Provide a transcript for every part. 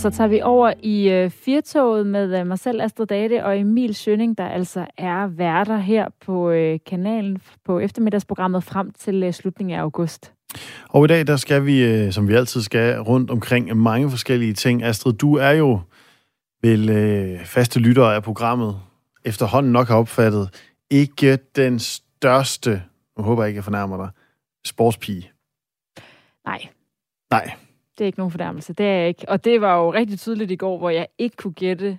så tager vi over i øh, Firtoget med øh, mig selv, Astrid Date, og Emil Schønning, der altså er værter her på øh, kanalen på eftermiddagsprogrammet frem til øh, slutningen af august. Og i dag, der skal vi, øh, som vi altid skal, rundt omkring mange forskellige ting. Astrid, du er jo vel øh, faste lytter af programmet, efterhånden nok har opfattet, ikke den største, nu håber jeg ikke, jeg fornærmer dig, sportspige. Nej. Nej. Det er ikke nogen fornærmelse, det er jeg ikke. Og det var jo rigtig tydeligt i går, hvor jeg ikke kunne gætte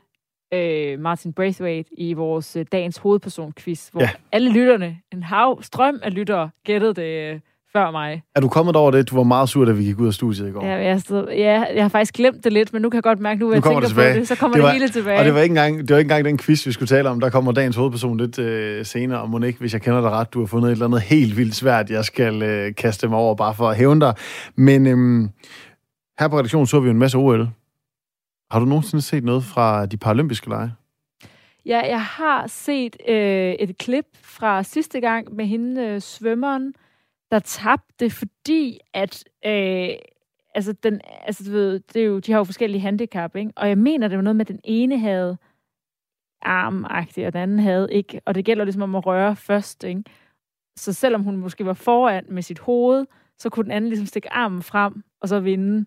øh, Martin Braithwaite i vores øh, dagens hovedperson-quiz, hvor ja. alle lytterne, en hav, strøm af lyttere, gættede det øh, før mig. Er du kommet over det? Du var meget sur, da vi gik ud af studiet i går. Ja, jeg, stod, ja, jeg har faktisk glemt det lidt, men nu kan jeg godt mærke, nu hvor jeg tænker det på det, så kommer det, var, det hele tilbage. Og det var, ikke engang, det var ikke engang den quiz, vi skulle tale om. Der kommer dagens hovedperson lidt øh, senere, og ikke, hvis jeg kender dig ret, du har fundet et eller andet helt vildt svært, jeg skal øh, kaste mig over, bare for at hævne dig. Men øh, her på redaktionen så vi jo en masse OL. Har du nogensinde set noget fra de paralympiske lege? Ja, jeg har set øh, et klip fra sidste gang med hende, øh, svømmeren, der tabte, fordi at... Øh, altså, den, altså du ved, det er jo, de har jo forskellige handicap, ikke? Og jeg mener, det var noget med, at den ene havde armagtigt, og den anden havde ikke. Og det gælder ligesom om at røre først, ikke? Så selvom hun måske var foran med sit hoved, så kunne den anden ligesom stikke armen frem, og så vinde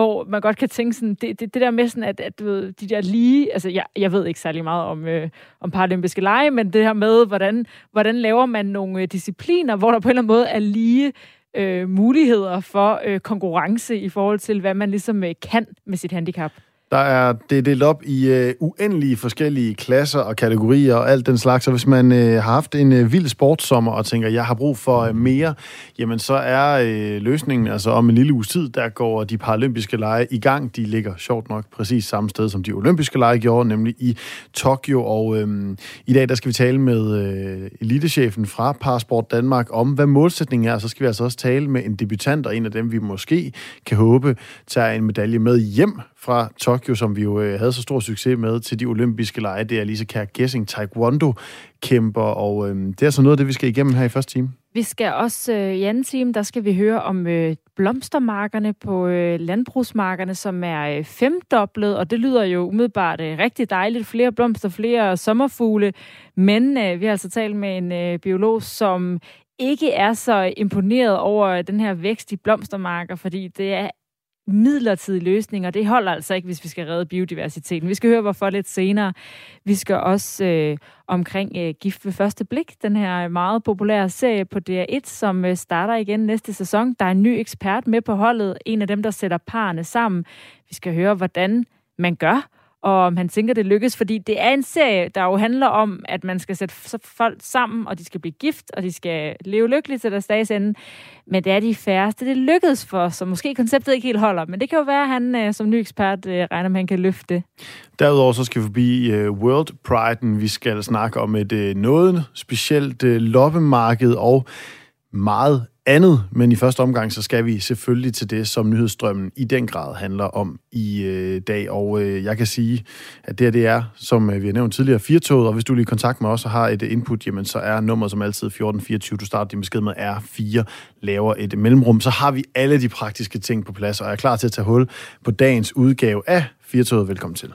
hvor man godt kan tænke sådan, det, det, det der med sådan, at, at du ved, de der lige, altså jeg, jeg ved ikke særlig meget om, øh, om paralympiske lege, men det her med, hvordan, hvordan laver man nogle øh, discipliner, hvor der på en eller anden måde er lige øh, muligheder for øh, konkurrence i forhold til, hvad man ligesom øh, kan med sit handicap. Der er det delt op i øh, uendelige forskellige klasser og kategorier og alt den slags. Så hvis man øh, har haft en øh, vild sportssommer og tænker, jeg har brug for øh, mere, jamen så er øh, løsningen, altså om en lille uges tid, der går de paralympiske lege i gang. De ligger sjovt nok præcis samme sted, som de olympiske lege gjorde, nemlig i Tokyo. Og øh, i dag, der skal vi tale med øh, elitechefen fra Parasport Danmark om, hvad målsætningen er. Så skal vi altså også tale med en debutant, og en af dem, vi måske kan håbe, tager en medalje med hjem fra Tokyo, som vi jo øh, havde så stor succes med til de olympiske lege. Det er Lisa Kær Gessing, taekwondo kæmper, og øh, det er så noget af det, vi skal igennem her i første time. Vi skal også øh, i anden time, der skal vi høre om øh, blomstermarkerne på øh, landbrugsmarkerne, som er øh, femdoblet, og det lyder jo umiddelbart øh, rigtig dejligt. Flere blomster, flere sommerfugle, men øh, vi har altså talt med en øh, biolog, som ikke er så imponeret over øh, den her vækst i blomstermarker, fordi det er midlertidige løsninger. Det holder altså ikke, hvis vi skal redde biodiversiteten. Vi skal høre, hvorfor lidt senere. Vi skal også øh, omkring øh, Gift ved første blik, den her meget populære serie på DR1, som øh, starter igen næste sæson. Der er en ny ekspert med på holdet, en af dem, der sætter parerne sammen. Vi skal høre, hvordan man gør, og om han tænker, det lykkes, fordi det er en serie, der jo handler om, at man skal sætte folk sammen, og de skal blive gift, og de skal leve lykkeligt til deres dages ende. Men det er de færreste, det lykkedes for, så måske konceptet ikke helt holder. Men det kan jo være, at han øh, som ny ekspert øh, regner med, at han kan løfte det. Derudover så skal vi forbi øh, World Pride. Vi skal snakke om et noget specielt loppemarked og meget andet, men i første omgang, så skal vi selvfølgelig til det, som nyhedsstrømmen i den grad handler om i øh, dag. Og øh, jeg kan sige, at det her, det er, som øh, vi har nævnt tidligere, firetoget, og hvis du lige i kontakt med os og har et input, jamen så er nummeret som altid 1424. Du starter din besked med R4, laver et mellemrum. Så har vi alle de praktiske ting på plads, og er klar til at tage hul på dagens udgave af Firetoget. Velkommen til.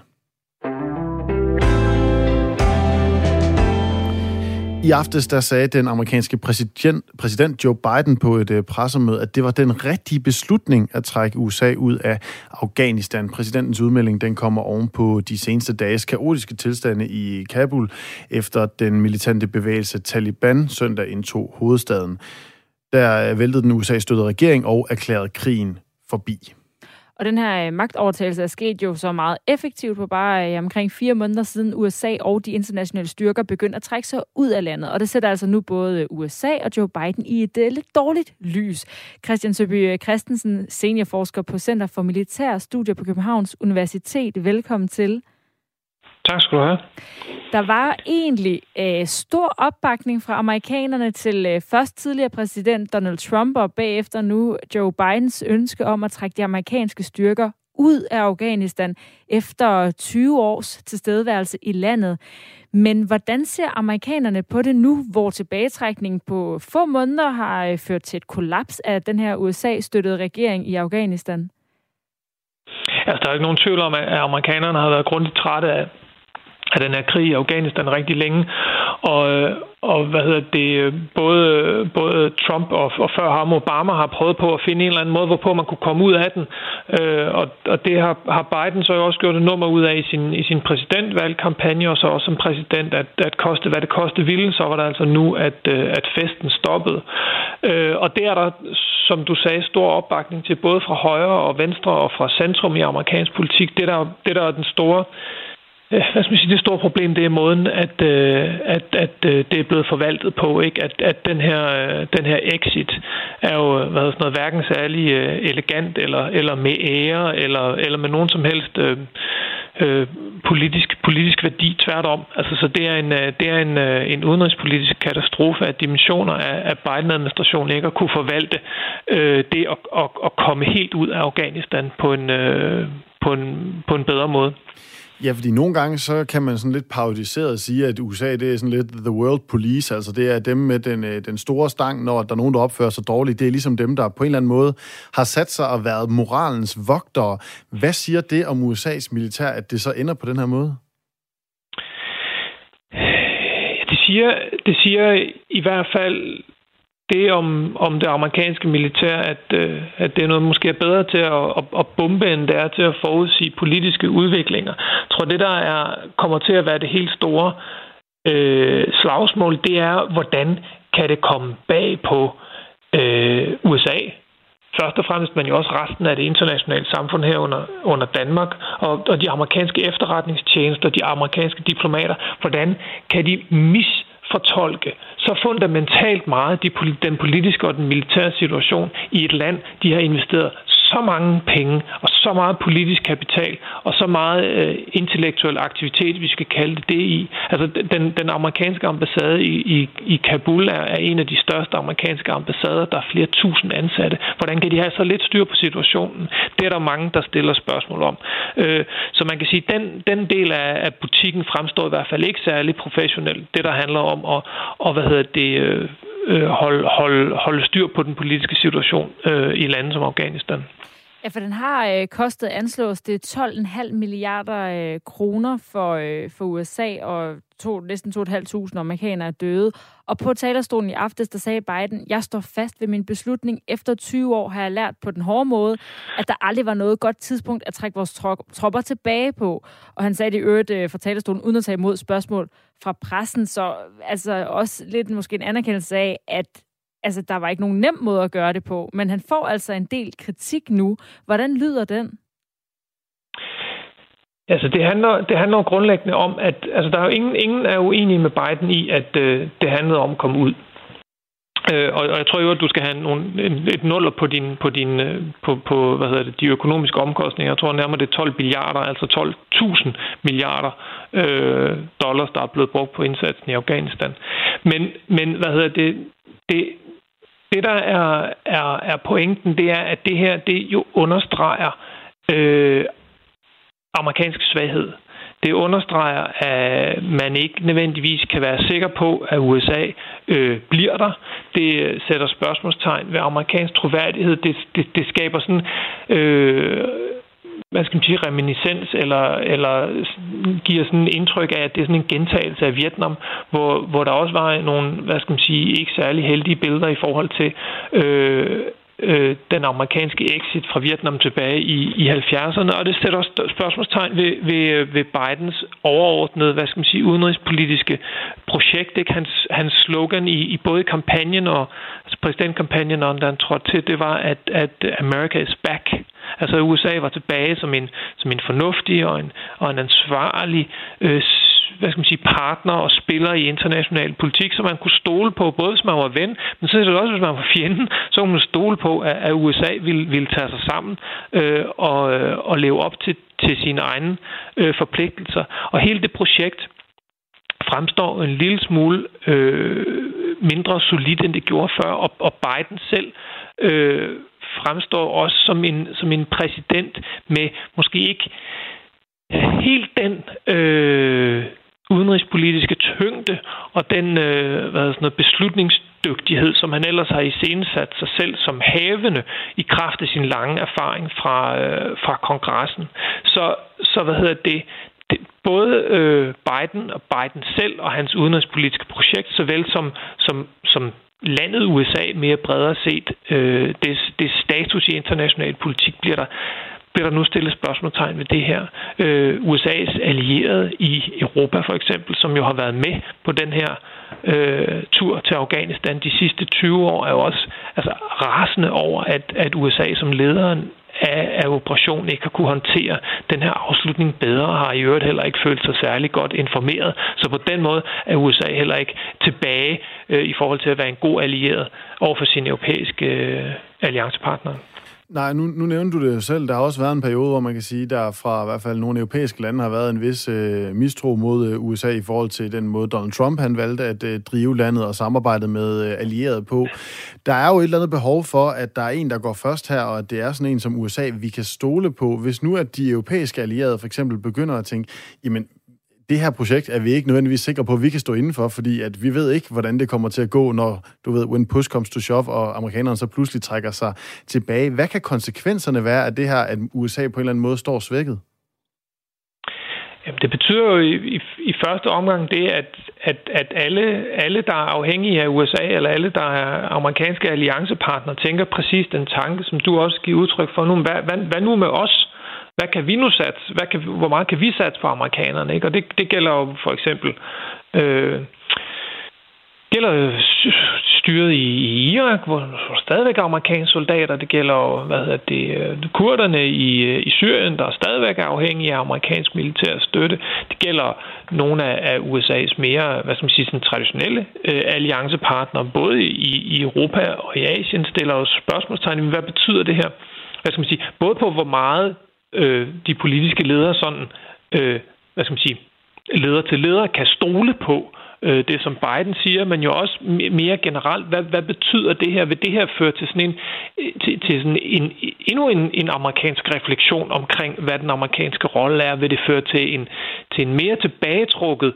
I aftes der sagde den amerikanske præsident, præsident Joe Biden på et øh, pressemøde, at det var den rigtige beslutning at trække USA ud af Afghanistan. Præsidentens udmelding den kommer oven på de seneste dages kaotiske tilstande i Kabul, efter den militante bevægelse Taliban søndag indtog hovedstaden. Der væltede den USA-støttede regering og erklærede krigen forbi. Og den her øh, magtovertagelse er sket jo så meget effektivt på bare øh, omkring fire måneder siden USA og de internationale styrker begyndte at trække sig ud af landet. Og det sætter altså nu både øh, USA og Joe Biden i et øh, lidt dårligt lys. Christian Søby Christensen, seniorforsker på Center for Militære Studier på Københavns Universitet. Velkommen til. Tak skal du have. Der var egentlig øh, stor opbakning fra amerikanerne til øh, først tidligere præsident Donald Trump og bagefter nu Joe Bidens ønske om at trække de amerikanske styrker ud af Afghanistan efter 20 års tilstedeværelse i landet. Men hvordan ser amerikanerne på det nu, hvor tilbagetrækningen på få måneder har øh, ført til et kollaps af den her USA-støttede regering i Afghanistan? Altså, der er ikke nogen tvivl om, at amerikanerne har været grundigt trætte af, af den her krig i Afghanistan rigtig længe. Og, øh, og hvad hedder det, øh, både, både Trump og, og før ham Obama har prøvet på at finde en eller anden måde, hvorpå man kunne komme ud af den. Øh, og, og det har, har Biden så også gjort et nummer ud af i sin, i sin præsidentvalgkampagne, og så også som præsident, at, at koste, hvad det koste ville, så var der altså nu, at, øh, at festen stoppede. Øh, og det er der, som du sagde, stor opbakning til, både fra højre og venstre og fra centrum i amerikansk politik. Det der, det der er den store hvad skal man sige, det store problem, det er måden, at, øh, at, at øh, det er blevet forvaltet på. Ikke? At, at den, her, øh, den her exit er jo øh, hvad sådan noget, hverken særlig øh, elegant eller, eller med ære eller, eller med nogen som helst øh, øh, politisk, politisk værdi. Tværtom. Altså, så det er en, øh, det er en, en udenrigspolitisk katastrofe af dimensioner af, af Biden-administrationen ikke at kunne forvalte øh, det at, at, at komme helt ud af Afghanistan på en, øh, på en, på en bedre måde. Ja, fordi nogle gange så kan man sådan lidt parodiseret sige, at USA det er sådan lidt the world police, altså det er dem med den, øh, den store stang, når der er nogen, der opfører sig dårligt. Det er ligesom dem, der på en eller anden måde har sat sig og været moralens vogtere. Hvad siger det om USA's militær, at det så ender på den her måde? Det siger, det siger i hvert fald det om, om det amerikanske militær, at, øh, at det er noget måske er bedre til at, at, at bombe, end det er til at forudsige politiske udviklinger. Jeg tror, det der er, kommer til at være det helt store øh, slagsmål, det er, hvordan kan det komme bag på øh, USA, først og fremmest, men jo også resten af det internationale samfund her under, under Danmark, og, og de amerikanske efterretningstjenester, de amerikanske diplomater, hvordan kan de fortolke så fundamentalt meget de, den politiske og den militære situation i et land, de har investeret så mange penge og så meget politisk kapital og så meget øh, intellektuel aktivitet, vi skal kalde det, det i. Altså den, den amerikanske ambassade i, i, i Kabul er, er en af de største amerikanske ambassader. Der er flere tusind ansatte. Hvordan kan de have så lidt styr på situationen? Det er der mange, der stiller spørgsmål om. Øh, så man kan sige, at den, den del af, af butikken fremstår i hvert fald ikke særlig professionelt. Det, der handler om at, og, hvad hedder det, øh, øh, holde, holde, holde styr på den politiske situation øh, i lande som Afghanistan. Ja, for den har øh, kostet anslås det 12,5 milliarder øh, kroner for, øh, for USA, og to, næsten 2.500 amerikanere er døde. Og på talerstolen i aftes, der sagde Biden, jeg står fast ved min beslutning. Efter 20 år har jeg lært på den hårde måde, at der aldrig var noget godt tidspunkt at trække vores tro- tropper tilbage på. Og han sagde det i øvrigt øh, fra talerstolen, uden at tage imod spørgsmål fra pressen. Så altså også lidt måske en anerkendelse af, at altså, der var ikke nogen nem måde at gøre det på, men han får altså en del kritik nu. Hvordan lyder den? Altså, det handler, det handler grundlæggende om, at altså, der er jo ingen, ingen er uenige med Biden i, at øh, det handlede om at komme ud. Øh, og, og jeg tror jo, at du skal have nogle, et nuller på, din, på, din, øh, på, på hvad hedder det, de økonomiske omkostninger. Jeg tror nærmere det er 12 milliarder, altså 12.000 milliarder øh, dollars, der er blevet brugt på indsatsen i Afghanistan. Men, men hvad hedder det, det, det, der er, er, er pointen, det er, at det her, det jo understreger øh, amerikansk svaghed. Det understreger, at man ikke nødvendigvis kan være sikker på, at USA øh, bliver der. Det sætter spørgsmålstegn ved amerikansk troværdighed. Det, det, det skaber sådan øh, hvad skal man sige, reminiscens, eller, eller giver sådan en indtryk af, at det er sådan en gentagelse af Vietnam, hvor, hvor der også var nogle, hvad skal man sige, ikke særlig heldige billeder i forhold til øh, øh, den amerikanske exit fra Vietnam tilbage i, i 70'erne, og det sætter også spørgsmålstegn ved, ved, ved Bidens overordnede, hvad skal man sige, udenrigspolitiske projekt. Ikke? Hans, hans slogan i, i både kampagnen og altså præsidentkampagnen, og da han trådte til, det var, at, at America is back. Altså USA var tilbage som en, som en fornuftig og en, og en ansvarlig øh, hvad skal man sige, partner og spiller i international politik, som man kunne stole på, både hvis man var ven, men så det også, hvis man var fjenden, så kunne man stole på, at, at USA ville, ville tage sig sammen øh, og, øh, og leve op til, til sine egne øh, forpligtelser. Og hele det projekt fremstår en lille smule øh, mindre solidt, end det gjorde før, og, og Biden selv øh, fremstår også som en, som en præsident med måske ikke helt den øh, udenrigspolitiske tyngde og den øh, hvad sådan noget, beslutningsdygtighed, som han ellers har iscenesat sig selv som havende i kraft af sin lange erfaring fra, øh, fra kongressen. Så, så hvad hedder det, det, både øh, Biden og Biden selv og hans udenrigspolitiske projekt, såvel som, som, som landet USA mere bredere set, øh, det, det status i international politik, bliver der, bliver der nu stillet spørgsmålstegn ved det her. Øh, USA's allierede i Europa for eksempel, som jo har været med på den her øh, tur til Afghanistan de sidste 20 år, er jo også altså, rasende over, at, at USA som lederen af, af operationen ikke har kunne håndtere den her afslutning bedre, har i øvrigt heller ikke følt sig særlig godt informeret. Så på den måde er USA heller ikke tilbage øh, i forhold til at være en god allieret over for sine europæiske øh, alliancepartnere. Nej, nu, nu nævnte du det selv. Der har også været en periode, hvor man kan sige, der fra i hvert fald nogle europæiske lande har været en vis øh, mistro mod øh, USA i forhold til den måde, Donald Trump han valgte at øh, drive landet og samarbejde med øh, allierede på. Der er jo et eller andet behov for, at der er en, der går først her, og at det er sådan en som USA, vi kan stole på. Hvis nu at de europæiske allierede for eksempel begynder at tænke, jamen det her projekt er vi ikke nødvendigvis sikre på, at vi kan stå indenfor, fordi at vi ved ikke, hvordan det kommer til at gå, når, du ved, when push comes to shove, og amerikanerne så pludselig trækker sig tilbage. Hvad kan konsekvenserne være af det her, at USA på en eller anden måde står svækket? Jamen, det betyder jo i, i, i første omgang det, at, at, at alle, alle, der er afhængige af USA, eller alle, der er amerikanske alliancepartnere, tænker præcis den tanke, som du også giver udtryk for nu. Hvad, hvad, hvad nu med os? Hvad kan vi nu satse? Hvad kan, hvor meget kan vi satse på amerikanerne? Ikke? Og det, det gælder jo for eksempel øh, gælder styret i, i Irak, hvor der stadigvæk er amerikanske soldater. Det gælder jo, hvad hedder det, øh, kurderne i, øh, i Syrien, der stadigvæk er afhængige af amerikansk militær støtte. Det gælder nogle af, af USA's mere, hvad skal man sige, sådan traditionelle øh, alliancepartnere, både i, i Europa og i Asien, stiller jo spørgsmålstegn, hvad betyder det her? Hvad skal man sige, både på hvor meget øh, de politiske ledere sådan, øh, hvad skal man sige, leder til leder kan stole på øh, det, som Biden siger, men jo også mere generelt, hvad, hvad betyder det her? Vil det her føre til sådan en, til, til sådan en, endnu en, en amerikansk refleksion omkring, hvad den amerikanske rolle er? Vil det føre til en, til en mere tilbagetrukket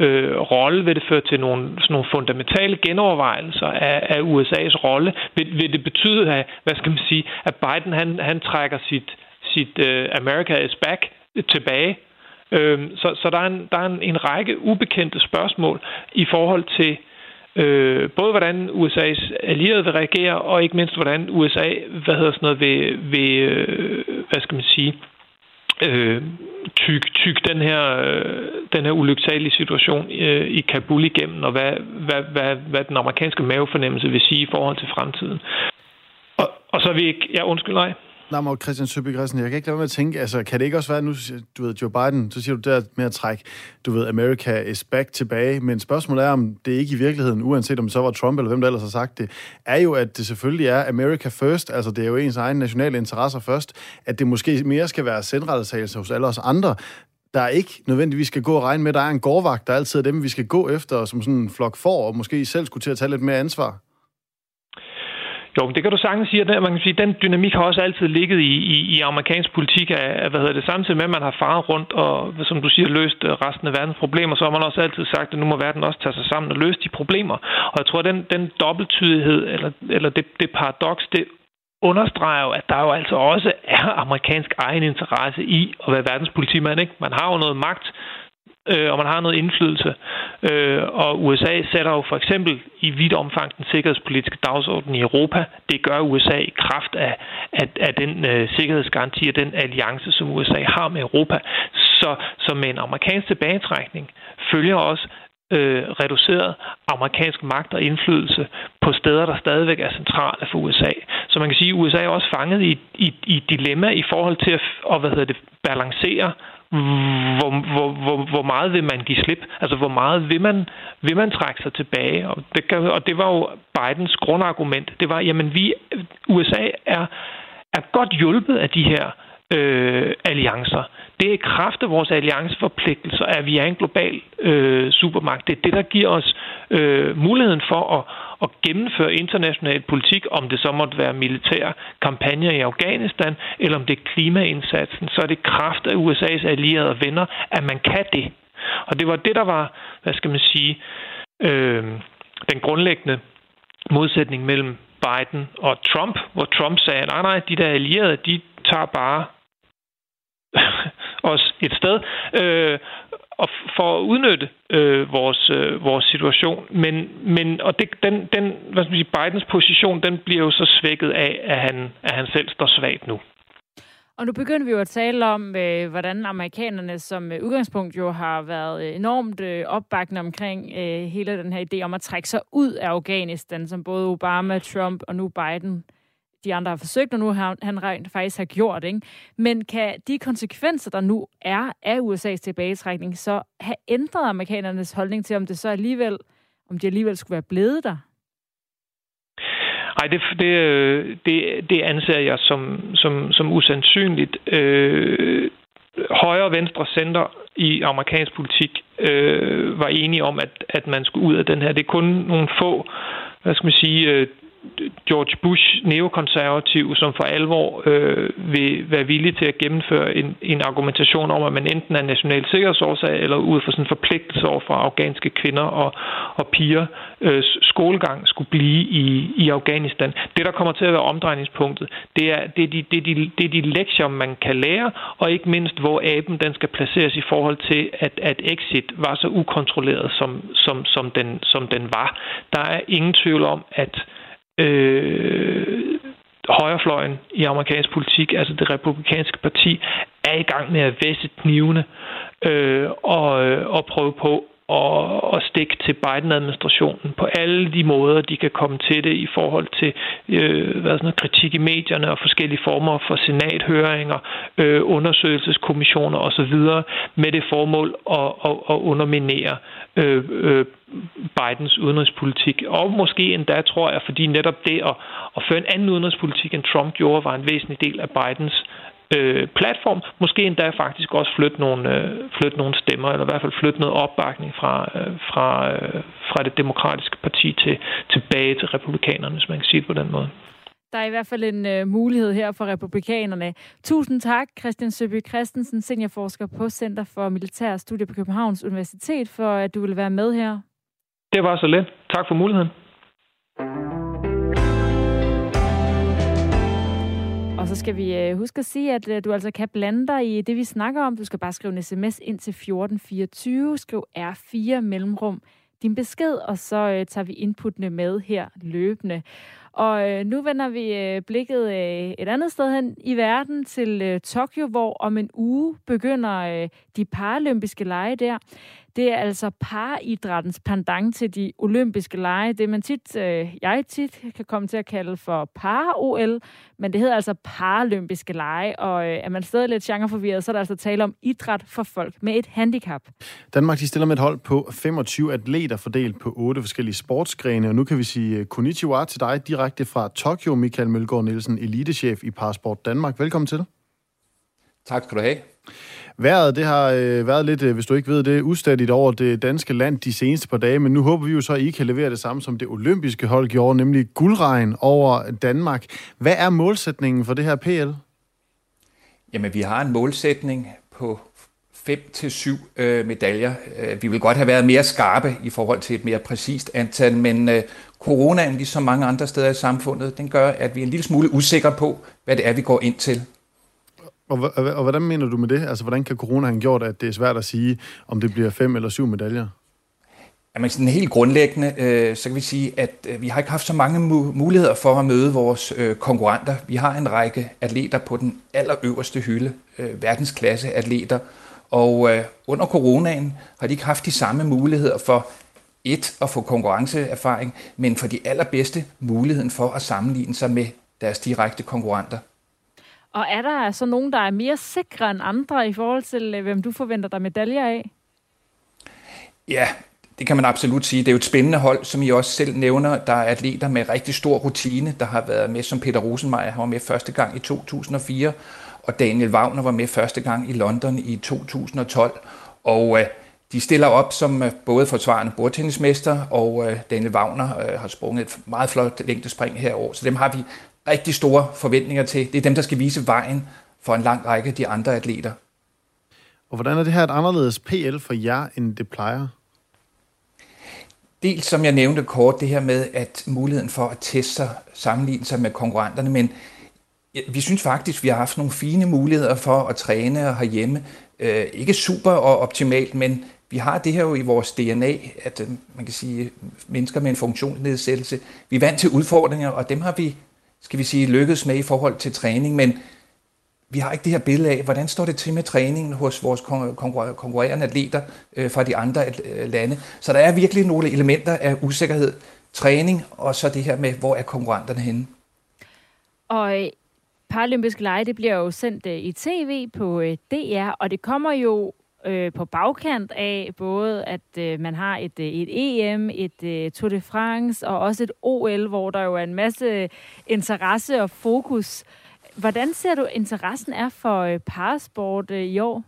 øh, rolle? Vil det føre til nogle, sådan nogle fundamentale genovervejelser af, af USA's rolle? Vil, vil det betyde, at, hvad skal man sige, at Biden han, han trækker sit, sit øh, America is back øh, tilbage. Øh, så, så der er, en, der er en, en række ubekendte spørgsmål i forhold til øh, både hvordan USA's allierede vil reagere, og ikke mindst hvordan USA, hvad hedder sådan noget, vil, vil øh, hvad skal man sige, øh, tyk, tyk den her, øh, den her ulyksalige situation øh, i Kabul igennem, og hvad, hvad, hvad, hvad den amerikanske mavefornemmelse vil sige i forhold til fremtiden. Og, og så vil vi ikke... Ja, undskyld, nej. Nej, men Christian Søby Christen, jeg kan ikke lade være med at tænke, altså, kan det ikke også være, nu, du ved, Joe Biden, så siger du der med at trække, du ved, America is back tilbage, men spørgsmålet er, om det ikke i virkeligheden, uanset om så var Trump eller hvem der ellers har sagt det, er jo, at det selvfølgelig er America first, altså det er jo ens egen nationale interesser først, at det måske mere skal være selvrettelsagelse hos alle os andre, der ikke nødvendigvis skal gå og regne med, der er en gårdvagt, der altid er dem, vi skal gå efter, som sådan en flok for, og måske selv skulle til at tage lidt mere ansvar. Jo, det kan du sagtens sige, at man kan sige, at den dynamik har også altid ligget i, i, i amerikansk politik, af, hvad hedder det, samtidig med, at man har faret rundt og, som du siger, løst øh, resten af verdens problemer, så har man også altid sagt, at nu må verden også tage sig sammen og løse de problemer. Og jeg tror, at den, den dobbelttydighed, eller, eller det, det paradoks, det understreger jo, at der jo altså også er amerikansk egen interesse i at være verdenspolitimand. Ikke? Man har jo noget magt, øh, og man har noget indflydelse. Øh, og USA sætter jo for eksempel i vidt omfang den sikkerhedspolitiske dagsorden i Europa. Det gør USA i kraft af, af, af den øh, sikkerhedsgaranti og den alliance, som USA har med Europa. Så, så med en amerikansk tilbagetrækning følger også øh, reduceret amerikansk magt og indflydelse på steder, der stadigvæk er centrale for USA. Så man kan sige, at USA er også fanget i, i, i dilemma i forhold til at, at hvad hedder det, balancere hvor, hvor, hvor, hvor meget vil man give slip? Altså, hvor meget vil man, vil man trække sig tilbage? Og det, og det var jo Bidens grundargument. Det var, jamen, vi, USA er, er godt hjulpet af de her øh, alliancer. Det er i kraft af vores allianceforpligtelser, at vi er en global øh, supermagt. Det er det, der giver os øh, muligheden for at, at gennemføre international politik, om det så måtte være militære kampagner i Afghanistan, eller om det er klimaindsatsen, så er det kraft af USA's allierede og venner, at man kan det. Og det var det, der var, hvad skal man sige, øh, den grundlæggende modsætning mellem Biden og Trump, hvor Trump sagde, nej, nej, de der allierede, de tager bare os et sted øh, og for at udnytte øh, vores øh, vores situation, men men og det, den den hvad skal man sige Bidens position, den bliver jo så svækket af at han at han selv står svagt nu. Og nu begynder vi jo at tale om, øh, hvordan amerikanerne som øh, udgangspunkt jo har været øh, enormt øh, opbakkende omkring øh, hele den her idé om at trække sig ud af Afghanistan, som både Obama, Trump og nu Biden de andre har forsøgt, og nu har han rent faktisk har gjort. Ikke? Men kan de konsekvenser, der nu er af USA's tilbagetrækning, så have ændret amerikanernes holdning til, om det så alligevel, om de alligevel skulle være blevet der? Nej, det, det, det, det anser jeg som, som, som usandsynligt. Øh, højre venstre center i amerikansk politik øh, var enige om, at, at man skulle ud af den her. Det er kun nogle få, hvad skal man sige, øh, George Bush, neokonservativ, som for alvor øh, vil være villig til at gennemføre en, en argumentation om, at man enten er national sikkerhedsårsag eller ud fra sådan en forpligtelse over for afghanske kvinder og, og piger øh, skolegang skulle blive i, i Afghanistan. Det, der kommer til at være omdrejningspunktet, det er, det, er de, det, er de, det er de lektier, man kan lære, og ikke mindst, hvor aben den skal placeres i forhold til, at, at exit var så ukontrolleret, som, som, som, den, som den var. Der er ingen tvivl om, at øh, højrefløjen i amerikansk politik, altså det republikanske parti, er i gang med at væsse knivene øh, og, øh, og prøve på og, og stikke til Biden-administrationen på alle de måder, de kan komme til det i forhold til øh, hvad sådan noget, kritik i medierne og forskellige former for senathøringer, øh, undersøgelseskommissioner osv. med det formål at, at, at underminere øh, øh, Bidens udenrigspolitik. Og måske endda, tror jeg, fordi netop det at, at føre en anden udenrigspolitik, end Trump gjorde, var en væsentlig del af Bidens øh, platform. Måske endda faktisk også flytte nogle, øh, flytte nogle stemmer, eller i hvert fald flytte noget opbakning fra, øh, fra, øh, fra det demokratiske parti til, tilbage til republikanerne, hvis man kan sige det på den måde. Der er i hvert fald en øh, mulighed her for republikanerne. Tusind tak, Christian Søby Christensen, seniorforsker på Center for Militær Studier på Københavns Universitet, for at du ville være med her. Det var så let. Tak for muligheden. Og så skal vi øh, huske at sige, at øh, du altså kan blande dig i det, vi snakker om. Du skal bare skrive en sms ind til 1424. Skriv R4 mellemrum din besked, og så øh, tager vi inputtene med her løbende. Og øh, nu vender vi øh, blikket øh, et andet sted hen i verden til øh, Tokyo, hvor om en uge begynder øh, de paralympiske lege der. Det er altså paridrættens pendant til de olympiske lege. Det man tit, øh, jeg tit kan komme til at kalde for para-OL, men det hedder altså paralympiske lege, og øh, er man stadig lidt genreforvirret, så er der altså tale om idræt for folk med et handicap. Danmark de stiller med et hold på 25 atleter fordelt på otte forskellige sportsgrene, og nu kan vi sige øh, konnichiwa til dig direkte fra Tokyo, Michael Mølgaard Nielsen, elitechef i Parasport Danmark. Velkommen til. Tak skal du have. Været, det har øh, været lidt, øh, hvis du ikke ved det, ustadigt over det danske land de seneste par dage, men nu håber vi jo så, at I kan levere det samme, som det olympiske hold gjorde, nemlig guldregn over Danmark. Hvad er målsætningen for det her PL? Jamen, vi har en målsætning på 5 til syv øh, medaljer. Øh, vi vil godt have været mere skarpe i forhold til et mere præcist antal, men øh, coronaen, ligesom mange andre steder i samfundet, den gør, at vi er en lille smule usikre på, hvad det er, vi går ind til. Og, og, og hvordan mener du med det? Altså, hvordan kan corona have gjort, at det er svært at sige, om det bliver fem eller syv medaljer? Jamen sådan helt grundlæggende, øh, så kan vi sige, at øh, vi har ikke haft så mange mu- muligheder for at møde vores øh, konkurrenter. Vi har en række atleter på den allerøverste hylde, øh, verdensklasse atleter, og øh, under coronaen har de ikke haft de samme muligheder for et at få konkurrenceerfaring, men for de allerbedste muligheden for at sammenligne sig med deres direkte konkurrenter. Og er der så nogen, der er mere sikre end andre i forhold til, øh, hvem du forventer dig medaljer af? Ja, det kan man absolut sige. Det er jo et spændende hold, som I også selv nævner. Der er atleter med rigtig stor rutine, der har været med som Peter Rosenmeier. Han var med første gang i 2004, og Daniel Wagner var med første gang i London i 2012. Og øh, de stiller op som øh, både forsvarende bordtennismester, og øh, Daniel Wagner øh, har sprunget et meget flot længdespring herover. Så dem har vi rigtig store forventninger til. Det er dem, der skal vise vejen for en lang række af de andre atleter. Og hvordan er det her et anderledes PL for jer, end det plejer? dels, som jeg nævnte kort, det her med at muligheden for at teste sig, sammenligne sig med konkurrenterne, men vi synes faktisk, vi har haft nogle fine muligheder for at træne herhjemme. Øh, ikke super og optimalt, men vi har det her jo i vores DNA, at øh, man kan sige, mennesker med en funktionsnedsættelse, vi er vant til udfordringer, og dem har vi, skal vi sige, lykkedes med i forhold til træning, men vi har ikke det her billede af, hvordan står det til med træningen hos vores konkurrerende atleter øh, fra de andre øh, lande. Så der er virkelig nogle elementer af usikkerhed. Træning, og så det her med, hvor er konkurrenterne henne. Og øh, Paralympiske Lege, det bliver jo sendt øh, i tv på DR, og det kommer jo øh, på bagkant af både, at øh, man har et, øh, et EM, et øh, Tour de France og også et OL, hvor der jo er en masse interesse og fokus Hvordan ser du, interessen er for øh, parasport øh, i år?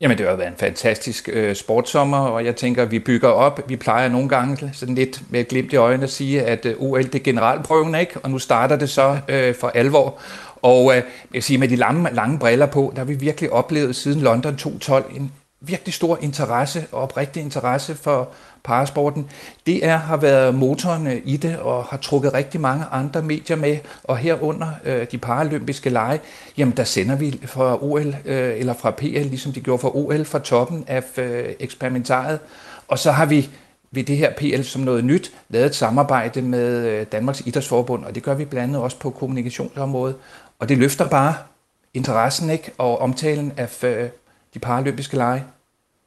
Jamen, det har været en fantastisk øh, sportsommer, og jeg tænker, at vi bygger op. Vi plejer nogle gange sådan lidt med glimt i øjnene at sige, at øh, OL det er generalprøven, ikke? Og nu starter det så øh, for alvor. Og øh, jeg vil sige, med de lange, lange briller på, der har vi virkelig oplevet siden London 2012 en virkelig stor interesse og oprigtig interesse for, parasporten. DR har været motoren øh, i det og har trukket rigtig mange andre medier med, og herunder øh, de paralympiske lege, jamen der sender vi fra OL øh, eller fra PL, ligesom de gjorde fra OL, fra toppen af øh, eksperimentaret. Og så har vi ved det her PL som noget nyt lavet et samarbejde med øh, Danmarks Idrætsforbund, og det gør vi blandt andet også på kommunikationsområdet. Og det løfter bare interessen ikke og omtalen af øh, de paralympiske lege.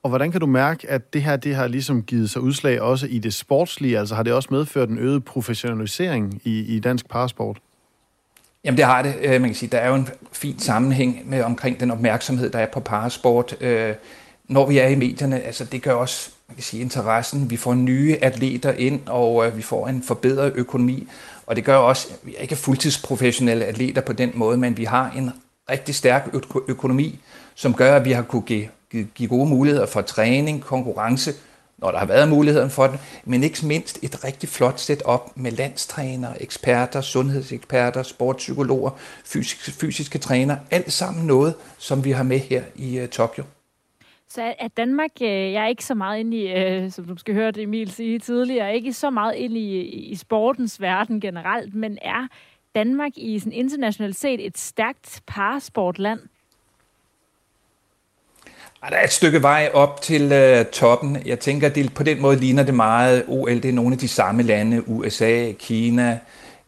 Og hvordan kan du mærke, at det her det har ligesom givet sig udslag også i det sportslige? Altså har det også medført en øget professionalisering i, i dansk parasport? Jamen det har det. Øh, man kan sige, der er jo en fin sammenhæng med omkring den opmærksomhed, der er på parasport. Øh, når vi er i medierne, altså det gør også man kan sige, interessen. Vi får nye atleter ind, og øh, vi får en forbedret økonomi. Og det gør også, at vi er ikke fuldtidsprofessionelle atleter på den måde, men vi har en rigtig stærk økonomi, som gør, at vi har kunne give give gode muligheder for træning, konkurrence, når der har været muligheden for det, men ikke mindst et rigtig flot setup med landstrænere, eksperter, sundhedseksperter, sportspsykologer, fysiske, fysiske trænere, alt sammen noget, som vi har med her i uh, Tokyo. Så er Danmark, øh, jeg er ikke så meget inde i, øh, som du skal høre det Emil sige tidligere, ikke så meget inde i, i sportens verden generelt, men er Danmark i sådan internationalt set et stærkt parasportland? Der er et stykke vej op til uh, toppen. Jeg tænker, det på den måde ligner det meget OL. Det er nogle af de samme lande, USA, Kina,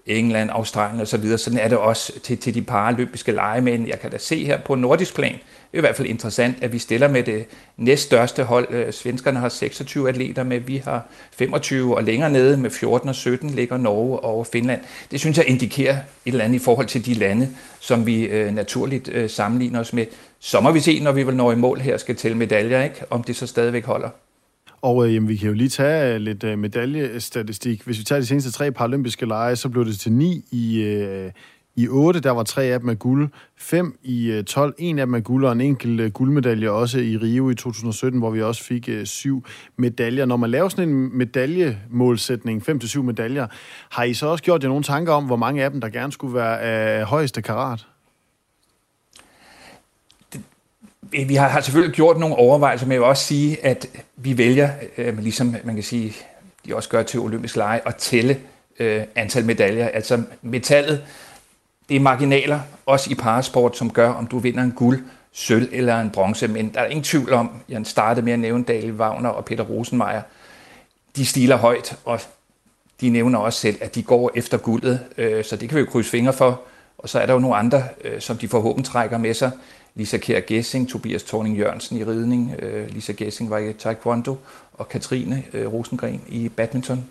England, Australien osv. Sådan er det også til, til de paralympiske lege. Men jeg kan da se her på nordisk plan, det er i hvert fald interessant, at vi stiller med det næststørste hold. Øh, svenskerne har 26 atleter med, vi har 25, og længere nede med 14 og 17 ligger Norge og Finland. Det synes jeg indikerer et eller andet i forhold til de lande, som vi øh, naturligt øh, sammenligner os med. Så må vi se, når vi vil nå i mål her, skal tælle medaljer, ikke? om det så stadigvæk holder. Og øh, jamen, vi kan jo lige tage øh, lidt øh, medaljestatistik. Hvis vi tager de seneste tre paralympiske lege, så blev det til ni i, øh, i 8, der var tre af dem med guld, fem i øh, 12, en af dem med guld, og en enkelt øh, guldmedalje også i Rio i 2017, hvor vi også fik øh, syv medaljer. Når man laver sådan en medaljemålsætning, fem til syv medaljer, har I så også gjort jer nogle tanker om, hvor mange af dem, der gerne skulle være af højeste karat? Vi har, har selvfølgelig gjort nogle overvejelser, men jeg vil også sige, at vi vælger, øh, ligesom man kan sige, de også gør til olympisk lege, at tælle øh, antal medaljer. Altså metallet det er marginaler, også i parasport, som gør, om du vinder en guld, sølv eller en bronze. Men der er ingen tvivl om, jeg startede med at nævne Dale Wagner og Peter Rosenmeier. De stiler højt, og de nævner også selv, at de går efter guldet, øh, så det kan vi jo krydse fingre for. Og så er der jo nogle andre, øh, som de forhåbentlig trækker med sig. Lisa Kjær Gessing, Tobias Thorning Jørgensen i ridning, øh, Lisa Gessing var i taekwondo, og Katrine Rosengren i badminton.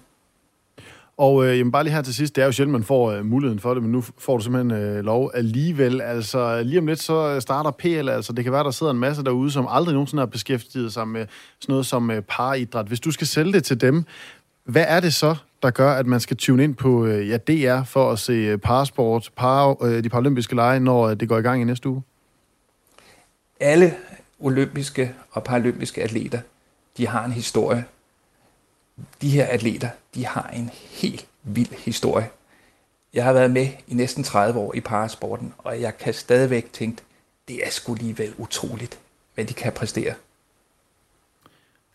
Og øh, jamen, bare lige her til sidst, det er jo sjældent, man får øh, muligheden for det, men nu får du simpelthen øh, lov alligevel. Altså lige om lidt, så øh, starter PL, altså det kan være, der sidder en masse derude, som aldrig nogensinde har beskæftiget sig med sådan noget som øh, paridræt. Hvis du skal sælge det til dem, hvad er det så, der gør, at man skal tune ind på øh, ja, DR for at se øh, parasport, par, øh, de paralympiske lege, når øh, det går i gang i næste uge? Alle olympiske og paralympiske atleter, de har en historie, de her atleter, de har en helt vild historie. Jeg har været med i næsten 30 år i parasporten, og jeg kan stadigvæk tænke, det er sgu alligevel utroligt, hvad de kan præstere.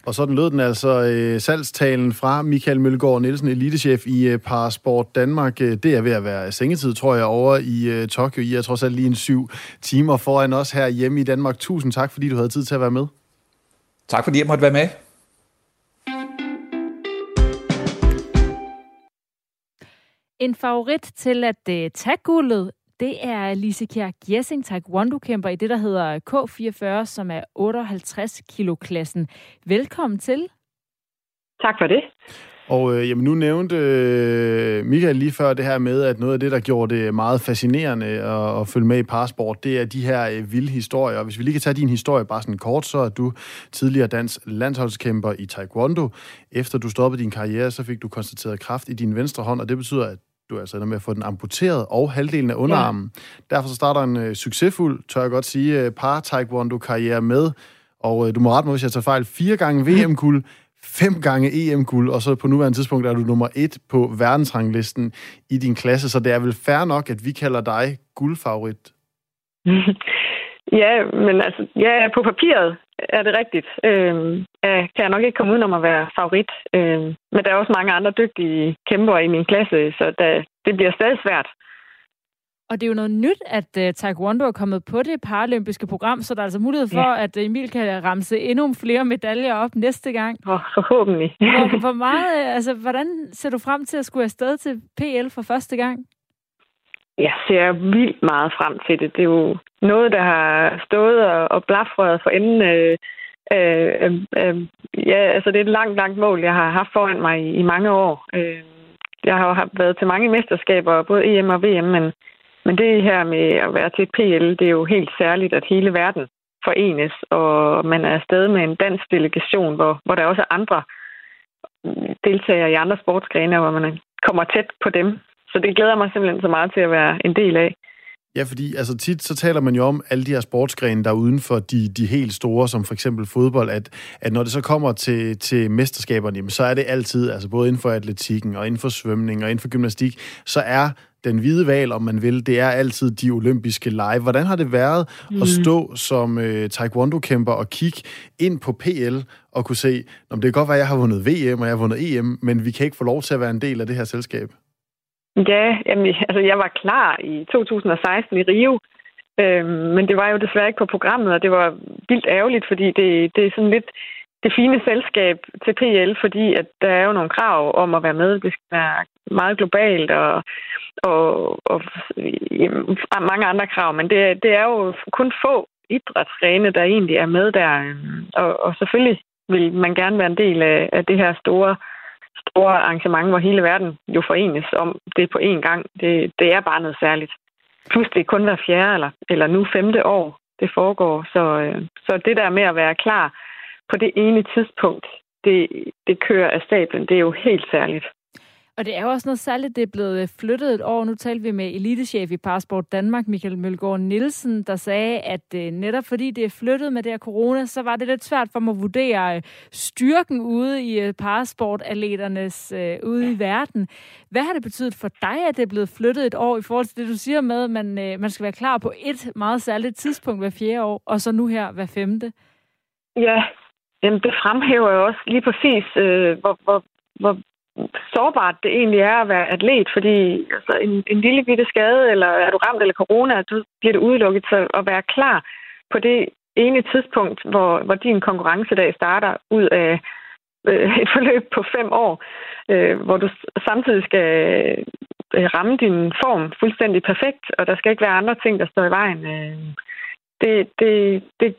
Og sådan lød den altså øh, salgstalen fra Michael Mølgaard Nielsen, elitechef i øh, Parasport Danmark. Øh, det er ved at være sengetid, tror jeg, over i øh, Tokyo. I er trods alt lige en syv timer foran os her hjemme i Danmark. Tusind tak, fordi du havde tid til at være med. Tak fordi jeg måtte være med. En favorit til at uh, tage guldet, det er Lise Kjær Gessing, taekwondo-kæmper i det, der hedder K44, som er 58 kilo klassen. Velkommen til. Tak for det. Og øh, jamen, nu nævnte øh, Michael lige før det her med, at noget af det, der gjorde det meget fascinerende at, at følge med i Passport, det er de her øh, vilde historier. Og hvis vi lige kan tage din historie bare sådan kort, så er du tidligere dansk landsholdskæmper i Taekwondo. Efter du stoppede din karriere, så fik du konstateret kraft i din venstre hånd, og det betyder, at du altså ender med at få den amputeret og halvdelen af underarmen. Ja. Derfor så starter en øh, succesfuld, tør jeg godt sige, øh, par-taekwondo-karriere med, og øh, du må rette mig, hvis jeg tager fejl, fire gange VM-guld, fem gange EM-guld, og så på nuværende tidspunkt er du nummer et på verdensranglisten i din klasse, så det er vel fair nok, at vi kalder dig guldfavorit? ja, men altså, ja, på papiret er det rigtigt. Øh, kan jeg nok ikke komme udenom at være favorit. Øh, men der er også mange andre dygtige kæmper i min klasse, så der, det bliver stadig svært. Og det er jo noget nyt, at uh, Taekwondo er kommet på det paralympiske program, så der er altså mulighed for, ja. at Emil kan ramse endnu flere medaljer op næste gang. Oh, forhåbentlig. hvor, hvor meget, øh, altså, hvordan ser du frem til at skulle afsted til PL for første gang? Jeg ser vildt meget frem til det. Det er jo noget, der har stået og, og blafret for enden. Øh, øh, øh, ja, altså det er et langt, langt mål, jeg har haft foran mig i, i mange år. Øh, jeg har jo været til mange mesterskaber, både EM og VM, men men det her med at være til PL, det er jo helt særligt, at hele verden forenes, og man er afsted med en dansk delegation, hvor, hvor der også er andre deltagere i andre sportsgrene, hvor man kommer tæt på dem. Så det glæder mig simpelthen så meget til at være en del af. Ja, fordi altså tit så taler man jo om alle de her sportsgrene, der er uden for de, de helt store, som for eksempel fodbold, at, at når det så kommer til, til mesterskaberne, jamen, så er det altid, altså både inden for atletikken og inden for svømning og inden for gymnastik, så er den hvide val, om man vil, det er altid de olympiske lege. Hvordan har det været mm. at stå som øh, taekwondo-kæmper og kigge ind på PL og kunne se, om det kan godt være, at jeg har vundet VM og jeg har vundet EM, men vi kan ikke få lov til at være en del af det her selskab? Ja, jamen, altså jeg var klar i 2016 i Rio, øhm, men det var jo desværre ikke på programmet, og det var vildt ærgerligt, fordi det, det er sådan lidt det fine selskab til PL, fordi at der er jo nogle krav om at være med. Det skal være meget globalt og, og, og jamen, mange andre krav, men det, det er jo kun få idrætsgrene, der egentlig er med der. Øhm, og, og selvfølgelig vil man gerne være en del af, af det her store store arrangement, hvor hele verden jo forenes om det på én gang. Det, det er bare noget særligt. Plus det er kun hver fjerde eller, eller nu femte år, det foregår. Så, øh, så det der med at være klar på det ene tidspunkt, det, det kører af stablen, det er jo helt særligt. Og det er jo også noget særligt, det er blevet flyttet et år. Nu talte vi med elitechef i Passport Danmark, Michael Mølgaard Nielsen, der sagde, at øh, netop fordi det er flyttet med det her corona, så var det lidt svært for mig at vurdere øh, styrken ude i øh, parasportatleternes ude i verden. Hvad har det betydet for dig, at det er blevet flyttet et år i forhold til det, du siger med, at man, man skal være klar på et meget særligt tidspunkt hver fjerde år, og så nu her hver femte? Ja, Jamen, det fremhæver jo også lige præcis, øh, hvor, hvor, hvor sårbart det egentlig er at være atlet, fordi altså, en, en lille bitte skade, eller er du ramt eller corona, så bliver det udelukket til at være klar på det ene tidspunkt, hvor, hvor din konkurrencedag starter ud af øh, et forløb på fem år, øh, hvor du samtidig skal øh, ramme din form fuldstændig perfekt, og der skal ikke være andre ting, der står i vejen. Øh, det, det, det,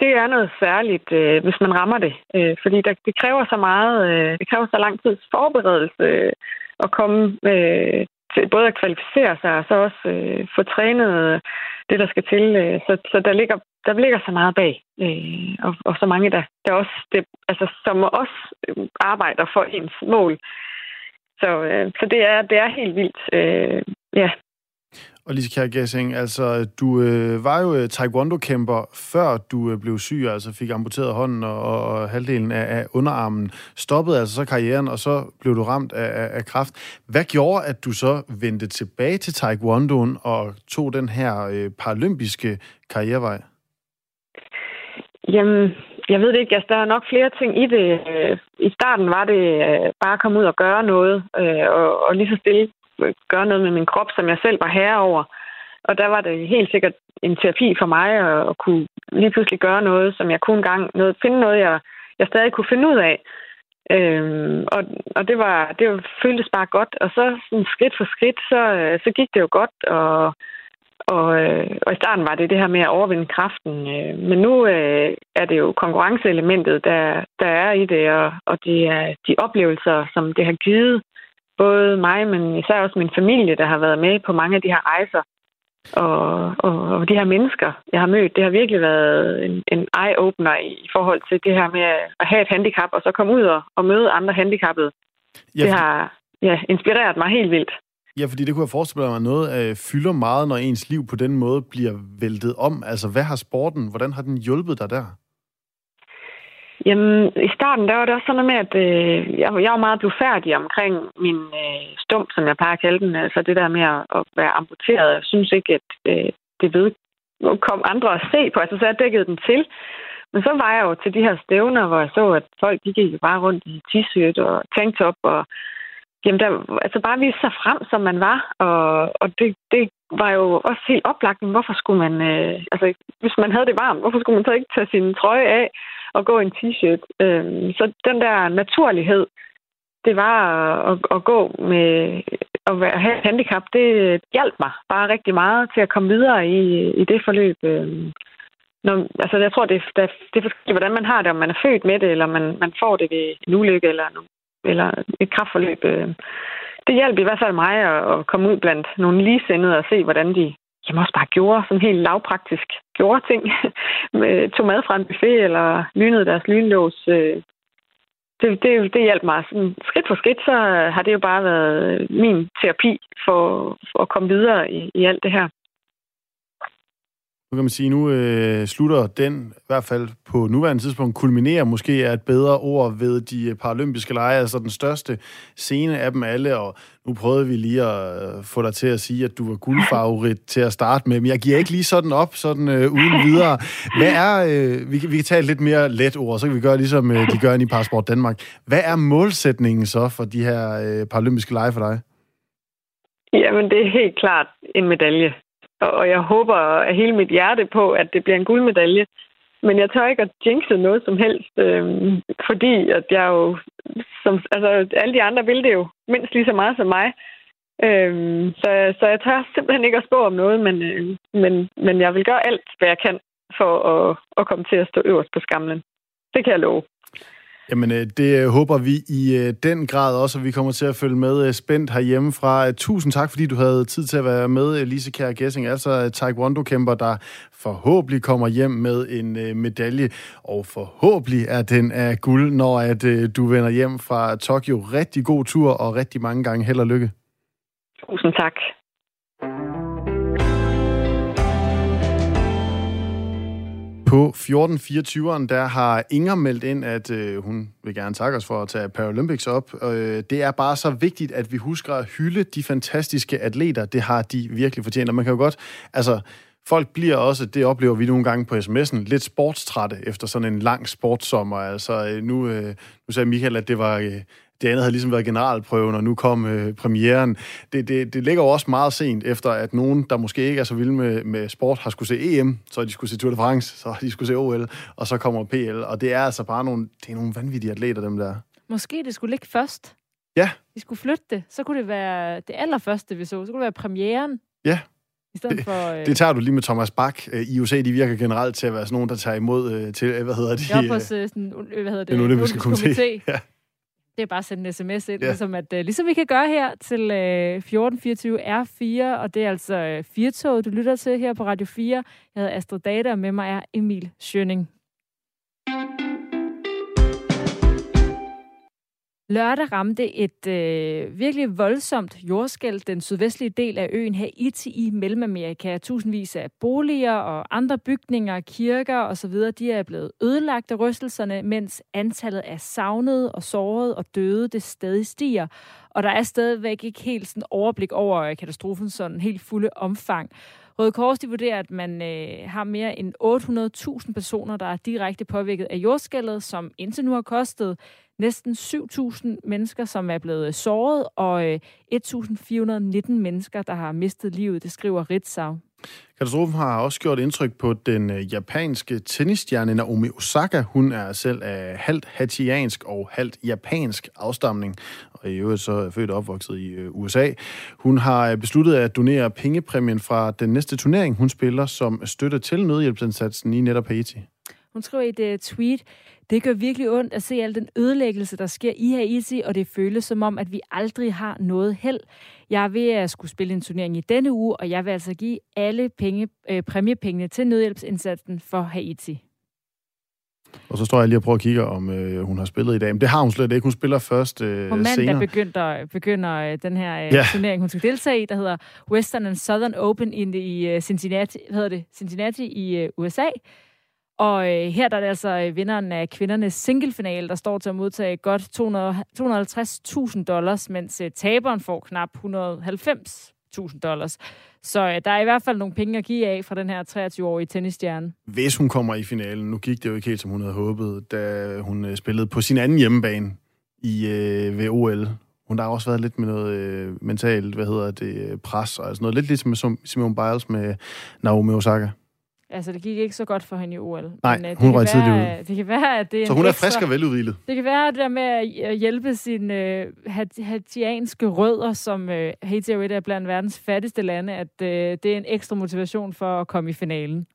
det er noget særligt, øh, hvis man rammer det. Øh, fordi der, det kræver så meget, øh, det kræver så lang tids forberedelse øh, at komme øh, til både at kvalificere sig og så også øh, få trænet øh, det, der skal til. Øh, så så der, ligger, der ligger så meget bag. Øh, og, og så mange, der, der også, det, altså, som også arbejder for ens mål. Så, øh, så det, er, det er helt vildt. Øh, ja, og Lise Kjær Gessing, altså du øh, var jo øh, taekwondo-kæmper, før du øh, blev syg, altså fik amputeret hånden og, og, og halvdelen af, af underarmen. Stoppede altså så karrieren, og så blev du ramt af, af, af kræft. Hvad gjorde, at du så vendte tilbage til taekwondoen og tog den her øh, paralympiske karrierevej? Jamen, jeg ved det ikke, altså, der er nok flere ting i det. Øh, I starten var det øh, bare at komme ud og gøre noget, øh, og, og lige så stille gøre noget med min krop, som jeg selv var herre over. Og der var det helt sikkert en terapi for mig at, at kunne lige pludselig gøre noget, som jeg kunne engang noget, finde noget, jeg, jeg stadig kunne finde ud af. Øhm, og, og det var det var, føltes bare godt. Og så sådan skridt for skridt, så, så gik det jo godt, og og, øh, og i starten var det det her med at overvinde kraften. Øh, men nu øh, er det jo konkurrenceelementet, der, der er i det, og, og det er de oplevelser, som det har givet både mig, men især også min familie, der har været med på mange af de her rejser. Og, og, og de her mennesker, jeg har mødt, det har virkelig været en, en eye-opener i forhold til det her med at have et handicap, og så komme ud og, og møde andre handicappede. Ja, det har ja, inspireret mig helt vildt. Ja, fordi det kunne jeg forestille mig, noget øh, fylder meget, når ens liv på den måde bliver væltet om. Altså, hvad har sporten, hvordan har den hjulpet dig der? Jamen, i starten, der var det også sådan noget med, at øh, jeg, jeg var meget blufærdig omkring min øh, stump, som jeg plejer at kalde den. Altså det der med at, at være amputeret. Jeg synes ikke, at øh, det ved kom andre at se på. Altså, så jeg dækkede den til. Men så var jeg jo til de her stævner, hvor jeg så, at folk de gik bare rundt i t-shirt og tanktop og Jamen, der, altså bare vise sig frem, som man var. Og, og det, det var jo også helt oplagt. Hvorfor skulle man, øh, altså hvis man havde det varmt, hvorfor skulle man så ikke tage sin trøje af og gå i en t-shirt? Øh, så den der naturlighed, det var at, at gå med at være, have et handicap, det hjalp mig bare rigtig meget til at komme videre i, i det forløb. Øh, når, altså, jeg tror, det, det, det er forskelligt, hvordan man har det, om man er født med det, eller man, man får det ved en ulykke, eller eller et kraftforløb. Øh, det hjalp i hvert fald mig at komme ud blandt nogle ligesindede og se, hvordan de jamen også bare gjorde sådan helt lavpraktisk gjorde ting. Tog mad fra en buffet eller lynede deres lynlås. Øh. Det, det, det hjalp mig. Sådan, skridt for skridt, så har det jo bare været min terapi for, for at komme videre i, i alt det her. Nu kan man sige, nu øh, slutter den, i hvert fald på nuværende tidspunkt, kulminerer måske er et bedre ord ved de øh, paralympiske lege, altså den største scene af dem alle, og nu prøvede vi lige at øh, få dig til at sige, at du var guldfavorit til at starte med, men jeg giver ikke lige sådan op, sådan øh, uden videre. Hvad er, øh, vi, vi kan tage et lidt mere let ord, så kan vi gøre ligesom øh, de gør i Parasport Danmark. Hvad er målsætningen så for de her øh, paralympiske lege for dig? Jamen, det er helt klart en medalje. Og jeg håber af hele mit hjerte på, at det bliver en guldmedalje. Men jeg tør ikke at jinxe noget som helst, øh, fordi at jeg jo, som, altså alle de andre vil det jo mindst lige så meget som mig. Øh, så, så jeg tør simpelthen ikke at spå om noget, men, øh, men, men jeg vil gøre alt, hvad jeg kan for at, at komme til at stå øverst på skamlen. Det kan jeg love. Jamen, øh, det øh, håber vi i øh, den grad også, at vi kommer til at følge med spændt herhjemme fra. Tusind tak, fordi du havde tid til at være med, Lise Kjær Gessing, altså taekwondo-kæmper, der forhåbentlig kommer hjem med en medalje, og forhåbentlig er den af guld, når at du vender hjem fra Tokyo. Rigtig god tur, og rigtig mange gange held og lykke. Tusind tak. På 1424'eren, der har Inger meldt ind, at øh, hun vil gerne takke os for at tage Paralympics op. Øh, det er bare så vigtigt, at vi husker at hylde de fantastiske atleter. Det har de virkelig fortjent. Og man kan jo godt... Altså, folk bliver også, det oplever vi nogle gange på sms'en, lidt sportstrætte efter sådan en lang sportsommer. Altså, øh, nu, øh, nu sagde Michael, at det var... Øh, Øh, det andet havde ligesom været generalprøven, og nu kom øh, premieren. Det, det, det ligger jo også meget sent efter, at nogen, der måske ikke er så vilde med, med sport, har skulle se EM, så de skulle se Tour de France, så de skulle se OL, og så kommer PL. Og det er altså bare nogle, det er nogle vanvittige atleter, dem der. Måske det skulle ligge først. Ja. Vi skulle flytte det. Så kunne det være det allerførste, vi så. Så kunne det være premieren. Ja. I stedet det, for, øh... det tager du lige med Thomas Bak. Øh, I USA, de virker generelt til at være sådan nogen, der tager imod øh, til, hvad hedder det? Ja, på sådan, hvad hedder det? Den olympiske komité. Ja. Det er bare at sende en sms ind, ja. ligesom, at, uh, ligesom vi kan gøre her til uh, 1424 R4, og det er altså uh, Firtog, du lytter til her på Radio 4. Jeg hedder Astrid Data, og med mig er Emil Schøning. Lørdag ramte et øh, virkelig voldsomt jordskæld den sydvestlige del af øen Haiti i Mellemamerika. Tusindvis af boliger og andre bygninger, kirker osv., de er blevet ødelagt af rystelserne, mens antallet af savnede og sårede og døde det stadig stiger. Og der er stadigvæk ikke helt sådan overblik over øh, katastrofens sådan helt fulde omfang. Røde Kors de vurderer, at man øh, har mere end 800.000 personer, der er direkte påvirket af jordskælvet, som indtil nu har kostet næsten 7.000 mennesker, som er blevet såret, og øh, 1.419 mennesker, der har mistet livet, det skriver Ritzau. Katastrofen har også gjort indtryk på den øh, japanske tennisstjerne Naomi Osaka. Hun er selv af halvt hatiansk og halvt japansk afstamning, og i øvrigt så er født og opvokset i øh, USA. Hun har øh, besluttet at donere pengepræmien fra den næste turnering, hun spiller som støtte til nødhjælpsindsatsen i netop Haiti. Hun skriver i et tweet, det gør virkelig ondt at se al den ødelæggelse, der sker i Haiti, og det føles som om, at vi aldrig har noget held. Jeg er ved at skulle spille en turnering i denne uge, og jeg vil altså give alle penge, øh, præmiepengene til nødhjælpsindsatsen for Haiti. Og så står jeg lige og prøver at kigge, om øh, hun har spillet i dag. Men det har hun slet ikke. Hun spiller først øh, På mandag senere. begynder, begynder øh, den her øh, Ja. turnering, hun skal deltage i, der hedder Western and Southern Open i, i øh, Cincinnati, hvad hedder det? Cincinnati i øh, USA. Og øh, her der er det altså øh, vinderen af kvindernes singlefinale, der står til at modtage godt 250.000 dollars, mens øh, taberen får knap 190.000 dollars. Så øh, der er i hvert fald nogle penge at give af fra den her 23-årige tennisstjerne. Hvis hun kommer i finalen, nu gik det jo ikke helt, som hun havde håbet, da hun øh, spillede på sin anden hjemmebane i, øh, ved OL. Hun der har også været lidt med noget øh, mentalt, hvad hedder det, pres og sådan noget. Lidt ligesom Simone Biles med Naomi Osaka. Altså, det gik ikke så godt for hende i OL. Nej, øh, det hun kan røg tidligt være, Det kan være, at det er Så hun er ekstra... frisk og veludvilet. Det kan være, at det der med at hjælpe sine øh, hat- hatianske rødder, som øh, Haiti er jo et af blandt verdens fattigste lande, at øh, det er en ekstra motivation for at komme i finalen.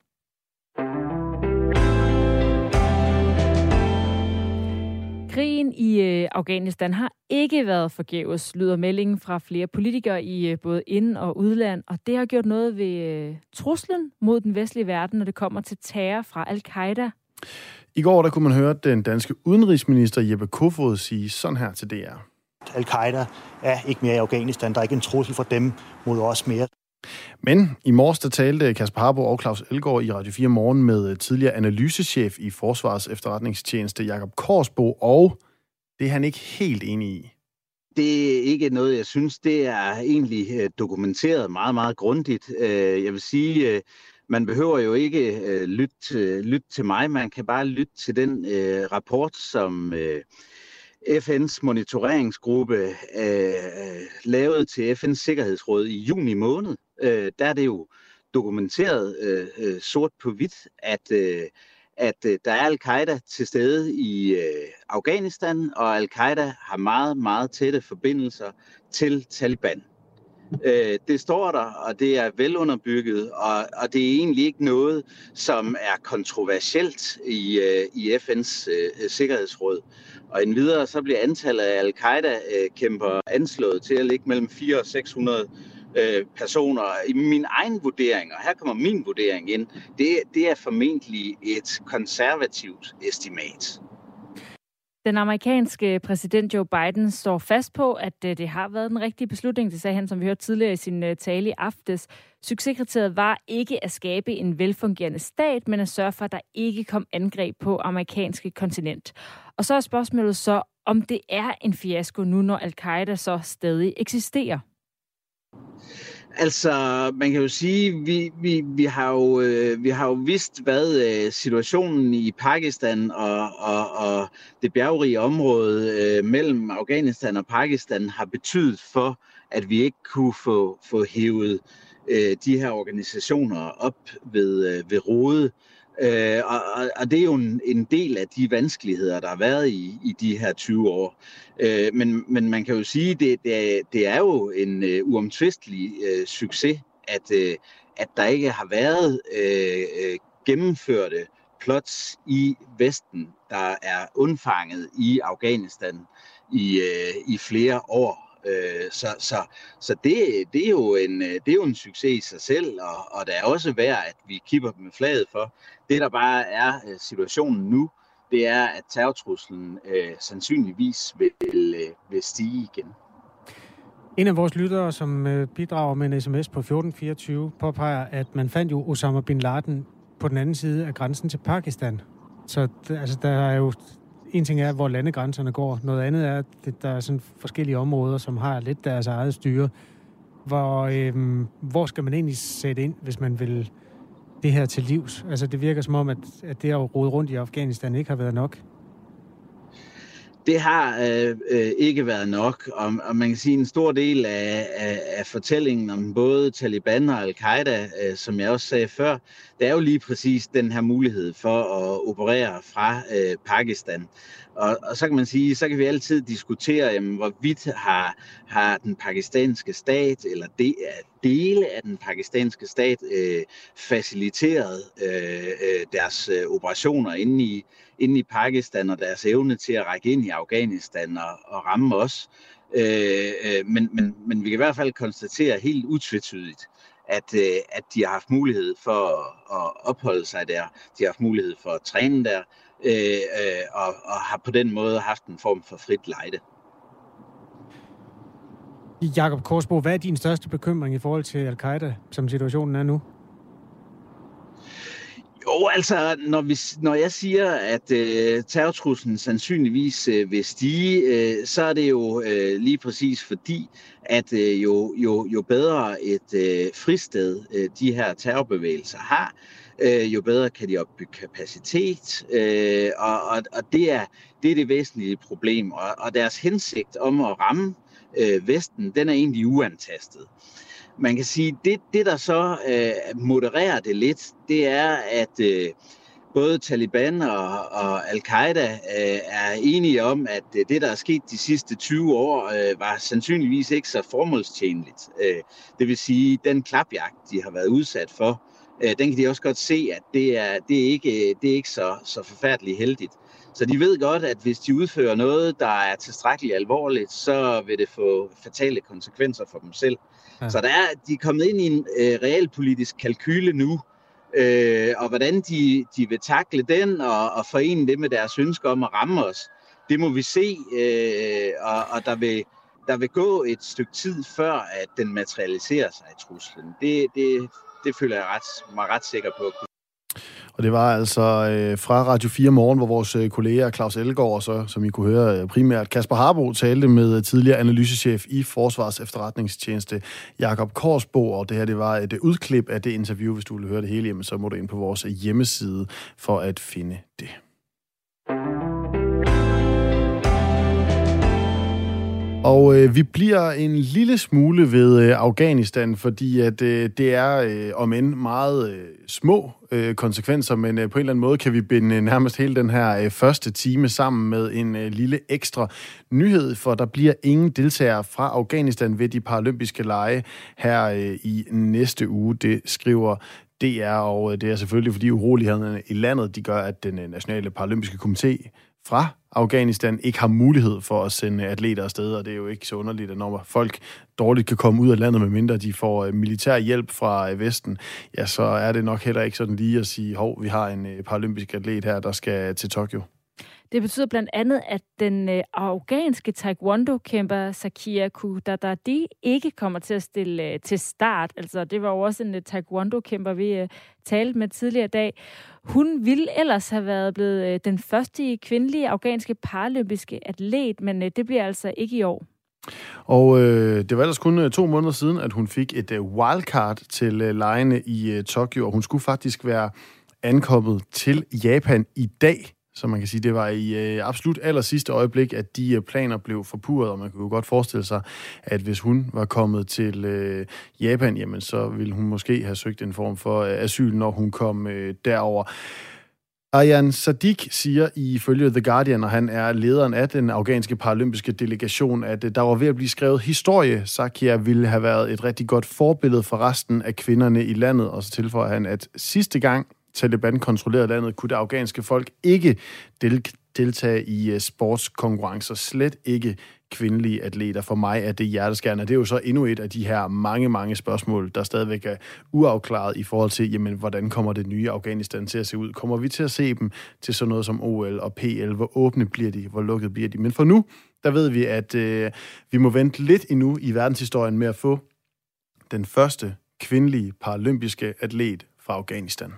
Krigen i øh, Afghanistan har ikke været forgæves, lyder meldingen fra flere politikere i øh, både ind- og udland, og det har gjort noget ved øh, truslen mod den vestlige verden, når det kommer til terror fra al-Qaida. I går der kunne man høre den danske udenrigsminister Jeppe Kofod sige sådan her til DR. Al-Qaida er ikke mere i Afghanistan. Der er ikke en trussel for dem mod os mere. Men i morges der talte Kasper Harbo og Claus Elgaard i Radio 4 Morgen med øh, tidligere analysechef i Forsvars efterretningstjeneste Jakob Korsbo, og det er han ikke helt enig i. Det er ikke noget, jeg synes, det er egentlig øh, dokumenteret meget, meget grundigt. Øh, jeg vil sige, man behøver jo ikke lytte, lytte til mig, man kan bare lytte til den rapport, som FN's monitoreringsgruppe øh, lavede til FN's Sikkerhedsråd i juni måned. Øh, Der er det jo dokumenteret øh, øh, sort på hvidt, at øh, at øh, der er al-Qaida til stede i øh, Afghanistan, og al-Qaida har meget, meget tætte forbindelser til Taliban. Øh, det står der, og det er velunderbygget, og, og det er egentlig ikke noget, som er kontroversielt i, øh, i FN's øh, Sikkerhedsråd. Og endvidere så bliver antallet af al-Qaida-kæmper anslået til at ligge mellem 400 og 600 øh, personer. I min egen vurdering, og her kommer min vurdering ind, det, det er formentlig et konservativt estimat. Den amerikanske præsident Joe Biden står fast på, at øh, det har været den rigtige beslutning. Det sagde han, som vi hørte tidligere i sin øh, tale i aftes. Succeskriteriet var ikke at skabe en velfungerende stat, men at sørge for, at der ikke kom angreb på amerikanske kontinent. Og så er spørgsmålet så, om det er en fiasko nu, når al-Qaida så stadig eksisterer. Altså, man kan jo sige, vi, vi, vi, har, jo, øh, vi har jo vidst, hvad øh, situationen i Pakistan og, og, og det bjergrige område øh, mellem Afghanistan og Pakistan har betydet for, at vi ikke kunne få, få hævet øh, de her organisationer op ved, øh, ved rode. Øh, og, og, det er jo en, en del af de vanskeligheder, der har været i, i de her 20 år. Øh, men, men man kan jo sige, det, det, er, det er jo en øh, uomtvistelig øh, succes, at, øh, at der ikke har været øh, øh gennemførte plots i Vesten, der er undfanget i Afghanistan i, øh, i flere år. Øh, så så, så det, det, er jo en, øh, det er jo en succes i sig selv, og, og det er også værd, at vi kipper med flaget for. Det, der bare er øh, situationen nu, det er, at terrortruslen øh, sandsynligvis vil, øh, vil stige igen. En af vores lyttere, som øh, bidrager med en sms på 1424, påpeger, at man fandt jo Osama Bin Laden på den anden side af grænsen til Pakistan. Så altså, der er jo... En ting er, hvor landegrænserne går. Noget andet er, at der er sådan forskellige områder, som har lidt deres eget styre. hvor, øhm, hvor skal man egentlig sætte ind, hvis man vil det her til livs? Altså, det virker som om, at, at det at rode rundt i Afghanistan ikke har været nok det har øh, øh, ikke været nok, og, og man kan sige, en stor del af, af, af fortællingen om både Taliban og Al-Qaida, øh, som jeg også sagde før, det er jo lige præcis den her mulighed for at operere fra øh, Pakistan. Og, og så kan man sige, så kan vi altid diskutere, jamen, hvorvidt har, har den pakistanske stat, eller de, dele af den pakistanske stat, øh, faciliteret øh, øh, deres øh, operationer inde i, inde i Pakistan, og deres evne til at række ind i Afghanistan og, og ramme os. Øh, øh, men, men, men vi kan i hvert fald konstatere helt utvetydigt, at, øh, at de har haft mulighed for at, at opholde sig der, de har haft mulighed for at træne der, øh, øh, og, og har på den måde haft en form for frit lejde. Jakob Korsbo, hvad er din største bekymring i forhold til al-Qaida, som situationen er nu? Jo, altså, når, vi, når jeg siger, at øh, terrortruslen sandsynligvis øh, vil stige, øh, så er det jo øh, lige præcis fordi, at øh, jo, jo, jo bedre et øh, fristed øh, de her terrorbevægelser har, øh, jo bedre kan de opbygge kapacitet, øh, og, og, og det, er, det er det væsentlige problem. Og, og deres hensigt om at ramme øh, Vesten, den er egentlig uantastet. Man kan sige, det, det der så øh, modererer det lidt, det er, at øh, både Taliban og, og Al-Qaida øh, er enige om, at øh, det, der er sket de sidste 20 år, øh, var sandsynligvis ikke så formålstjenligt. Øh, det vil sige, den klapjagt, de har været udsat for, øh, den kan de også godt se, at det er, det er ikke, det er ikke så, så forfærdeligt heldigt. Så de ved godt, at hvis de udfører noget, der er tilstrækkeligt alvorligt, så vil det få fatale konsekvenser for dem selv. Ja. Så der er, de er kommet ind i en øh, realpolitisk kalkyle nu, øh, og hvordan de, de vil takle den og, og forene det med deres ønsker om at ramme os, det må vi se, øh, og, og der vil der vil gå et stykke tid før, at den materialiserer sig i truslen. Det, det, det føler jeg ret, mig ret sikker på. Og det var altså øh, fra Radio 4 Morgen, hvor vores øh, kolleger Claus Elgaard og så, som I kunne høre øh, primært, Kasper Harbo talte med øh, tidligere analysechef i Forsvars efterretningstjeneste Jakob Korsbo, og det her det var et øh, udklip af det interview. Hvis du vil høre det hele, jamen, så må du ind på vores øh, hjemmeside for at finde det. Og øh, vi bliver en lille smule ved øh, Afghanistan, fordi at øh, det er øh, om end meget øh, små øh, konsekvenser, men øh, på en eller anden måde kan vi binde øh, nærmest hele den her øh, første time sammen med en øh, lille ekstra nyhed, for der bliver ingen deltagere fra Afghanistan ved de paralympiske lege her øh, i næste uge. Det skriver DR, og øh, det er selvfølgelig fordi urolighederne i landet, de gør, at den øh, nationale paralympiske komité fra Afghanistan ikke har mulighed for at sende atleter afsted, og det er jo ikke så underligt, at når folk dårligt kan komme ud af landet, medmindre de får øh, militær hjælp fra øh, Vesten, ja, så er det nok heller ikke sådan lige at sige, hov, vi har en øh, paralympisk atlet her, der skal til Tokyo. Det betyder blandt andet, at den afghanske taekwondo-kæmper Sakia Kudadadi ikke kommer til at stille til start. Altså, det var jo også en taekwondo-kæmper, vi talte med tidligere i dag. Hun ville ellers have været blevet øh, den første kvindelige afghanske paralympiske atlet, men øh, det bliver altså ikke i år. Og øh, det var ellers kun øh, to måneder siden, at hun fik et øh, wildcard til øh, lejene i øh, Tokyo, og hun skulle faktisk være ankommet til Japan i dag, så man kan sige, det var i øh, absolut aller sidste øjeblik, at de øh, planer blev forpurret, og man kunne godt forestille sig, at hvis hun var kommet til øh, Japan, jamen så ville hun måske have søgt en form for øh, asyl, når hun kom øh, derover. Arjan Sadik siger ifølge The Guardian, og han er lederen af den afghanske paralympiske delegation, at øh, der var ved at blive skrevet historie. Sakia ville have været et rigtig godt forbillede for resten af kvinderne i landet, og så tilføjer han, at sidste gang Taliban kontrollerede landet, kunne det afghanske folk ikke del- deltage i øh, sportskonkurrencer. Slet ikke kvindelige atleter. For mig er det hjerteskærende. Det er jo så endnu et af de her mange, mange spørgsmål, der stadigvæk er uafklaret i forhold til, jamen, hvordan kommer det nye Afghanistan til at se ud? Kommer vi til at se dem til sådan noget som OL og PL? Hvor åbne bliver de? Hvor lukket bliver de? Men for nu, der ved vi, at øh, vi må vente lidt endnu i verdenshistorien med at få den første kvindelige paralympiske atlet fra Afghanistan.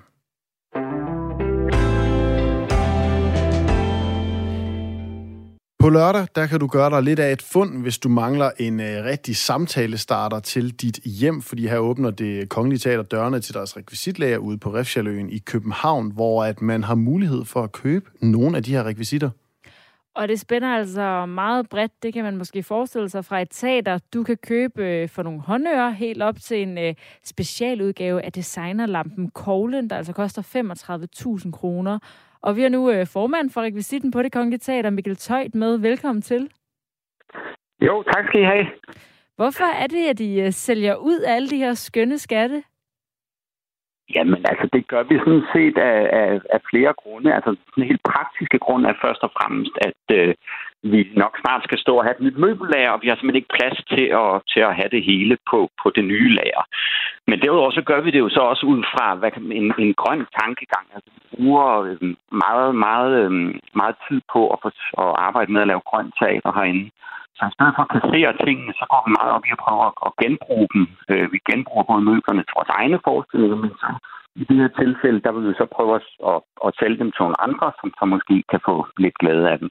På lørdag, der kan du gøre dig lidt af et fund, hvis du mangler en øh, rigtig samtalestarter til dit hjem, fordi her åbner det Kongelige Teater dørene til deres rekvisitlager ude på Refshaløen i København, hvor at man har mulighed for at købe nogle af de her rekvisitter. Og det spænder altså meget bredt, det kan man måske forestille sig fra et teater. Du kan købe øh, for nogle håndører helt op til en øh, specialudgave af designerlampen Koglen, der altså koster 35.000 kroner. Og vi har nu øh, formand for rekvisitten på det Kongelige Teater, Mikkel Tøjt, med. Velkommen til. Jo, tak skal I have. Hvorfor er det, at I øh, sælger ud af alle de her skønne skatte? Jamen, altså, det gør vi sådan set af, af, af flere grunde. Altså, den helt praktiske grund er først og fremmest, at øh, vi nok snart skal stå og have et nyt møbellager, og vi har simpelthen ikke plads til at, til at have det hele på, på det nye lager. Men derudover så gør vi det jo så også ud fra hvad kan, en, en grøn tankegang. Altså, vi bruger øhm, meget, meget, øhm, meget tid på at, få, at arbejde med at lave grønt teater herinde. Så i stedet for at kassere tingene, så går vi meget op i at prøve at genbruge dem. Øh, vi genbruger både møblerne til vores egne forestillinger, men så i det her tilfælde, der vil vi så prøve at, at sælge dem til nogle andre, som så måske kan få lidt glæde af dem.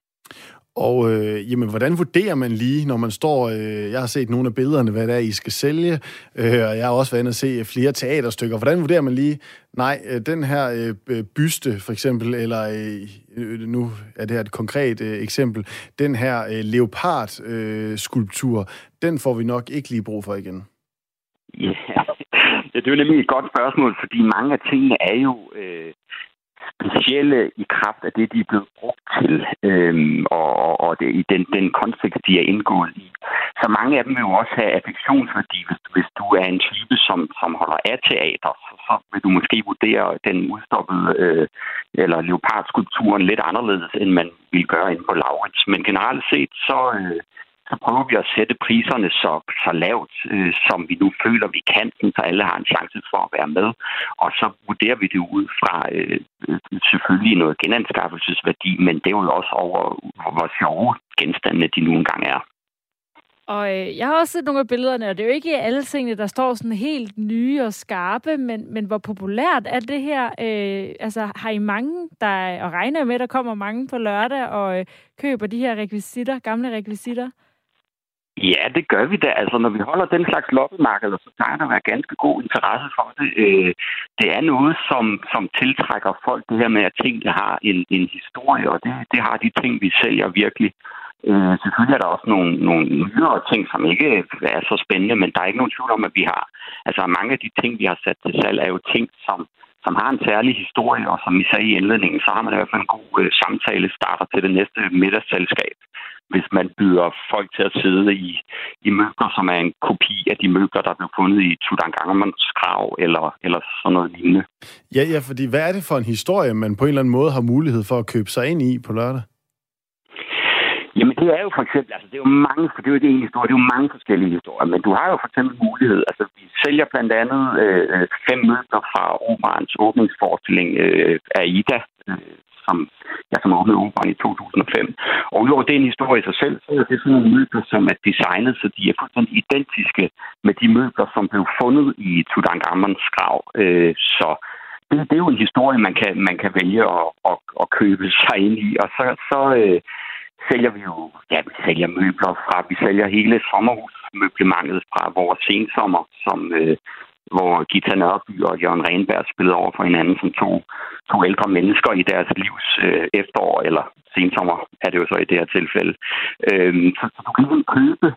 Og øh, jamen, hvordan vurderer man lige, når man står... Øh, jeg har set nogle af billederne, hvad det er, I skal sælge, øh, og jeg har også været inde og se øh, flere teaterstykker. Hvordan vurderer man lige, nej, øh, den her øh, øh byste for eksempel, eller øh, øh, nu er det her et konkret øh, eksempel, den her øh, leopard-skulptur, øh, den får vi nok ikke lige brug for igen. Ja, det er jo nemlig et godt spørgsmål, fordi mange af tingene er jo... Øh specielle i kraft af det, de er blevet brugt til, øhm, og, og det, i den, den kontekst, de er indgået i. Så mange af dem vil jo også have affektionsværdi, hvis, hvis du er en type, som, som holder af teater, så, så vil du måske vurdere den udstoppede øh, eller leopardskulpturen lidt anderledes, end man vil gøre inde på Laurits. Men generelt set, så, øh, så prøver vi at sætte priserne så, så lavt, øh, som vi nu føler, vi kan, så alle har en chance for at være med. Og så vurderer vi det ud fra øh, øh, selvfølgelig noget genanskaffelsesværdi, men det er jo også over, hvor sjove genstandene de nu engang er. Og øh, jeg har også set nogle af billederne, og det er jo ikke alle tingene, der står sådan helt nye og skarpe, men, men hvor populært er det her? Øh, altså, har I mange, der, og regner med, der kommer mange på lørdag og øh, køber de her rekvisitter, gamle rekvisitter? Ja, det gør vi da. Altså, når vi holder den slags loppemarkeder, så plejer der at være ganske god interesse for det. Øh, det er noget, som, som tiltrækker folk, det her med, at ting har en, en historie, og det, det har de ting, vi sælger virkelig. Øh, selvfølgelig er der også nogle, nogle nyere ting, som ikke er så spændende, men der er ikke nogen tvivl om, at vi har... Altså, mange af de ting, vi har sat til salg, er jo ting, som, som har en særlig historie, og som vi sagde i indledningen, så har man i hvert fald en god øh, samtale starter til det næste middagsselskab hvis man byder folk til at sidde i, i møbler, som er en kopi af de møbler, der blev fundet i Tutankhamons grav, eller, eller sådan noget lignende. Ja, ja, fordi hvad er det for en historie, man på en eller anden måde har mulighed for at købe sig ind i på lørdag? Det er jo for eksempel, altså det er jo mange, for det er jo ikke en historie, det er jo mange forskellige historier, men du har jo for eksempel mulighed, altså vi sælger blandt andet øh, fem møbler fra operans åbningsforestilling øh, af Ida, øh, som, ja, som åbnede operan i 2005. Og udover det er en historie i sig selv, så er det sådan nogle møbler, som er designet, så de er fuldstændig identiske med de møbler, som blev fundet i Tutankhamons grav. Øh, så det, det er jo en historie, man kan, man kan vælge at, at, at købe sig ind i. Og så, så øh, sælger vi jo, ja, vi sælger møbler fra, vi sælger hele sommerhusmøblemanget fra vores sensommer, som, øh, hvor Gita Nørby og Jørgen Renberg spillede over for hinanden som to, to ældre mennesker i deres livs øh, efterår, eller sensommer er det jo så i det her tilfælde. Øh, så, så du kan ligesom købe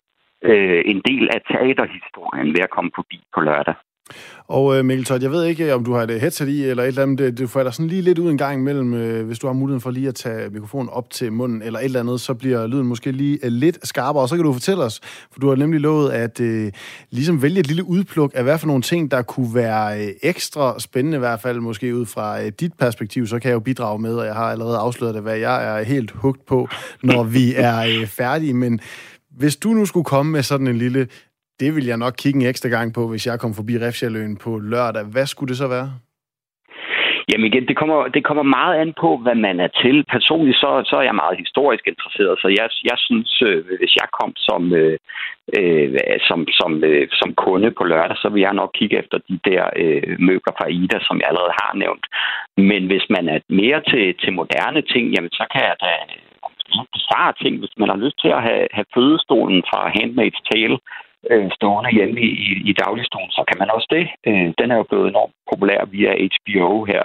øh, en del af teaterhistorien ved at komme forbi på lørdag. Og øh, Mikkel Todt, jeg ved ikke, øh, om du har et øh, headset i, eller et eller andet, øh, du får der sådan lige lidt ud en gang imellem, øh, hvis du har muligheden for lige at tage mikrofonen op til munden, eller et eller andet, så bliver lyden måske lige øh, lidt skarpere, og så kan du fortælle os, for du har nemlig lovet at øh, ligesom vælge et lille udpluk af hvad for nogle ting, der kunne være øh, ekstra spændende, i hvert fald måske ud fra øh, dit perspektiv, så kan jeg jo bidrage med, og jeg har allerede afsløret det, hvad jeg er helt hugt på, når vi er øh, færdige, men hvis du nu skulle komme med sådan en lille det vil jeg nok kigge en ekstra gang på, hvis jeg kom forbi Refshaløen på lørdag. Hvad skulle det så være? Jamen igen, det kommer, det kommer meget an på, hvad man er til. Personligt så, så er jeg meget historisk interesseret, så jeg, jeg synes, øh, hvis jeg kom som, øh, øh, som, som, øh, som kunde på lørdag, så vil jeg nok kigge efter de der øh, møbler fra Ida, som jeg allerede har nævnt. Men hvis man er mere til, til moderne ting, jamen så kan jeg da øh, bizarre ting. Hvis man har lyst til at have, have fødestolen fra Handmaid's Tale øh, stående hjemme i, i, i dagligstuen, så kan man også det. Øh, den er jo blevet enormt populær via HBO her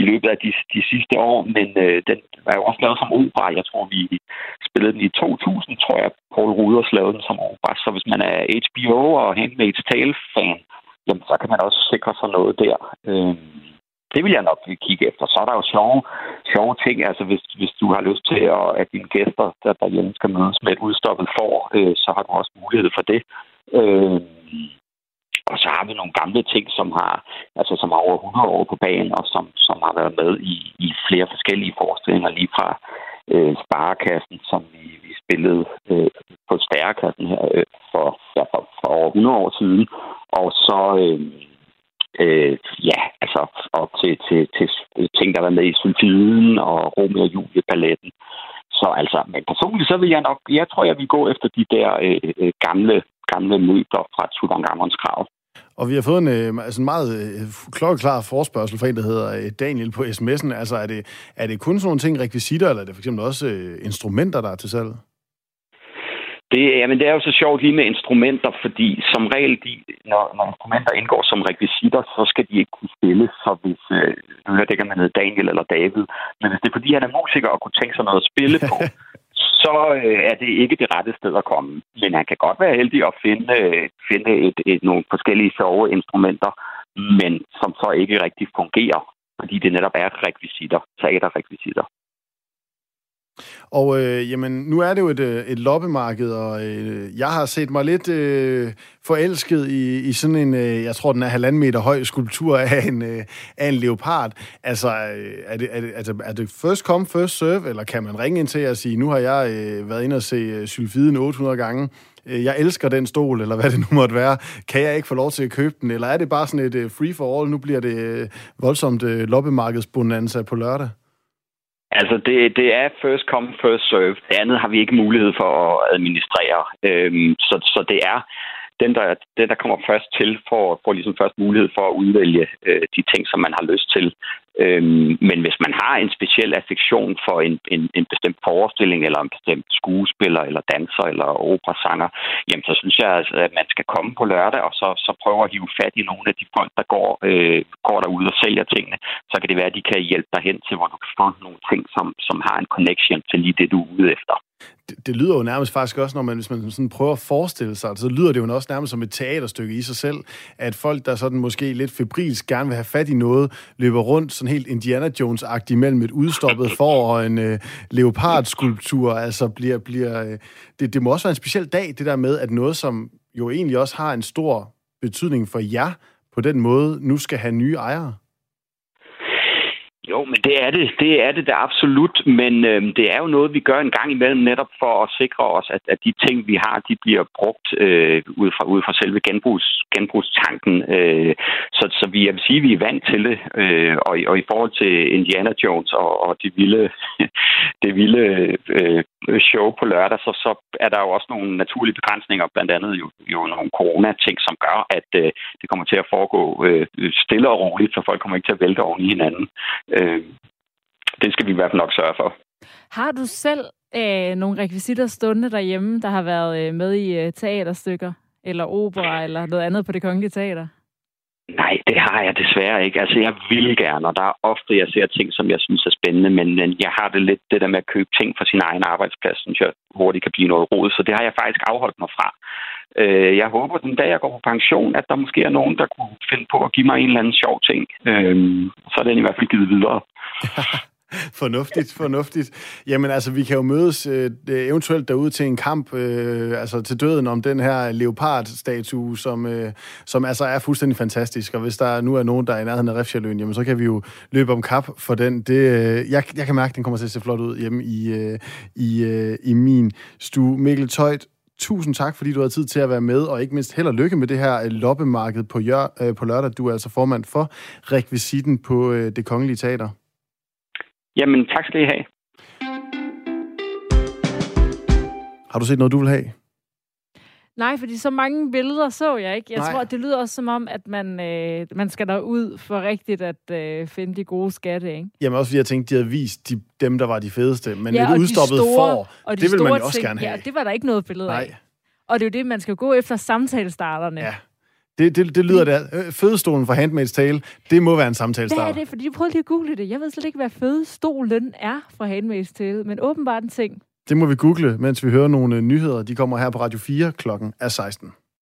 i løbet af de, de sidste år, men øh, den var jo også lavet som opera. Jeg tror, vi spillede den i 2000, tror jeg, Paul Ruders lavede den som opera. Så hvis man er HBO og Handmaid's Tale-fan, jamen, så kan man også sikre sig noget der. Øh, det vil jeg nok kigge efter. Så er der jo sjove, sjove ting. Altså, hvis, hvis du har lyst til, at, at dine gæster der derhjemme skal mødes med et udstoppet får, øh, så har du også mulighed for det. Øh, og så har vi nogle gamle ting, som har, altså, som har over 100 år på banen, og som, som har været med i, i flere forskellige forestillinger, lige fra øh, Sparekassen, som vi, vi spillede øh, på Stærkassen her øh, for, ja, for, for over 100 år siden. Og så... Øh, øh, ja, altså op til, til, til ting, der var med i Sylfiden og Romeo og Julie-paletten. Så altså, men personligt så vil jeg nok, jeg tror, jeg vil gå efter de der øh, øh gamle, gamle møbler fra Tutankhamons krav. Og vi har fået en øh, altså en meget øh, klokkeklar forspørgsel fra en, der hedder øh, Daniel på sms'en. Altså, er det, er det kun sådan nogle ting, rekvisitter, eller er det for eksempel også instrumenter, der er til salg? Det, jamen, det er jo så sjovt lige med instrumenter, fordi som regel, de, når, når instrumenter indgår som rekvisitter, så skal de ikke kunne spilles. Så hvis, øh, nu hørte ikke, om han hedder Daniel eller David, men hvis det er fordi, han er musiker og kunne tænke sig noget at spille på, så øh, er det ikke det rette sted at komme. Men han kan godt være heldig at finde, øh, finde et, et, nogle forskellige sjove instrumenter, men som så ikke rigtig fungerer, fordi det netop er rekvisitter, teaterrekvisitter. Og øh, jamen, nu er det jo et, øh, et loppemarked, og øh, jeg har set mig lidt øh, forelsket i, i sådan en, øh, jeg tror, den er halvanden meter høj skulptur af en, øh, af en leopard. Altså, øh, er det, er, det, altså, er det first come, first serve, eller kan man ringe ind til og sige, nu har jeg øh, været inde og se øh, Sylfiden 800 gange, øh, jeg elsker den stol, eller hvad det nu måtte være, kan jeg ikke få lov til at købe den, eller er det bare sådan et øh, free for all, nu bliver det øh, voldsomt øh, loppemarkedsbonanza på lørdag? Altså, det, det er first come, first serve. Det andet har vi ikke mulighed for at administrere. Øhm, så, så det er den, der, den, der kommer først til, får, får ligesom først mulighed for at udvælge øh, de ting, som man har lyst til. Øhm, men hvis man har en speciel affektion for en, en, en bestemt forestilling, eller en bestemt skuespiller, eller danser, eller operasanger, jamen så synes jeg, altså, at man skal komme på lørdag, og så, så prøve at hive fat i nogle af de folk, der går, øh, går derude og sælger tingene. Så kan det være, at de kan hjælpe dig hen til, hvor du kan få nogle ting, som, som har en connection til lige det, du er ude efter det, det lyder jo nærmest faktisk også, når man, hvis man sådan prøver at forestille sig så lyder det jo også nærmest som et teaterstykke i sig selv, at folk, der sådan måske lidt febrilsk gerne vil have fat i noget, løber rundt sådan helt Indiana Jones-agtigt mellem et udstoppet for og en øh, leopardskulptur, altså bliver, bliver øh, det, det må også være en speciel dag, det der med, at noget, som jo egentlig også har en stor betydning for jer, på den måde nu skal have nye ejere. Jo, men det er det. Det er det da absolut. Men øh, det er jo noget, vi gør en gang imellem netop for at sikre os, at, at de ting, vi har, de bliver brugt øh, ud, fra, ud fra selve genbrugs, genbrugstanken. Øh, så, så vi, jeg vil sige, at vi er vant til det. Øh, og, og i forhold til Indiana Jones og, og det vilde, det vilde øh, show på lørdag, så, så er der jo også nogle naturlige begrænsninger, blandt andet jo, jo nogle corona-ting, som gør, at øh, det kommer til at foregå øh, stille og roligt, så folk kommer ikke til at vælte oven i hinanden. Øh, det skal vi i hvert fald nok sørge for. Har du selv øh, nogle rekvisitter stående derhjemme, der har været øh, med i øh, teaterstykker, eller opera, eller noget andet på det kongelige teater? Nej, det har jeg desværre ikke. Altså, jeg vil gerne, og der er ofte, jeg ser ting, som jeg synes er spændende, men, men jeg har det lidt det der med at købe ting fra sin egen arbejdsplads, synes jeg, det kan blive noget rod. Så det har jeg faktisk afholdt mig fra. Øh, jeg håber, den dag jeg går på pension, at der måske er nogen, der kunne finde på at give mig en eller anden sjov ting. Øh, så er den i hvert fald givet videre. fornuftigt, fornuftigt. Jamen altså, vi kan jo mødes øh, eventuelt derude til en kamp, øh, altså til døden om den her leopardstatue, som, øh, som altså er fuldstændig fantastisk. Og hvis der nu er nogen, der er i nærheden af Refshaløen, jamen så kan vi jo løbe om kap for den. Det, øh, jeg, jeg kan mærke, at den kommer til at se flot ud hjemme i, øh, i, øh, i min stue. Mikkel Tøjt, tusind tak, fordi du har tid til at være med, og ikke mindst held og lykke med det her øh, loppemarked på, jør, øh, på lørdag. Du er altså formand for rekvisitten på øh, det kongelige teater. Jamen, tak skal I have. Har du set noget, du vil have? Nej, fordi så mange billeder så jeg ikke. Jeg Nej. tror, det lyder også som om, at man, øh, man skal derud for rigtigt at øh, finde de gode skatte, ikke? Jamen også fordi jeg tænkte, de havde vist de, dem, der var de fedeste. Men Ja, et de udstoppet store- får, Og de det vil man jo også ting, gerne have. Ja, det var der ikke noget billede Nej. af. Og det er jo det, man skal gå efter samtalestarterne. Ja. Det, det, det lyder der. Øh, Fødestolen fra Handmaid's Tale, det må være en Hvad samtalestarter. er det? Fordi jeg prøvede lige at google det. Jeg ved slet ikke, hvad fødestolen er fra Handmaid's Tale, men åbenbart en ting. Det må vi google, mens vi hører nogle øh, nyheder. De kommer her på Radio 4 klokken er 16.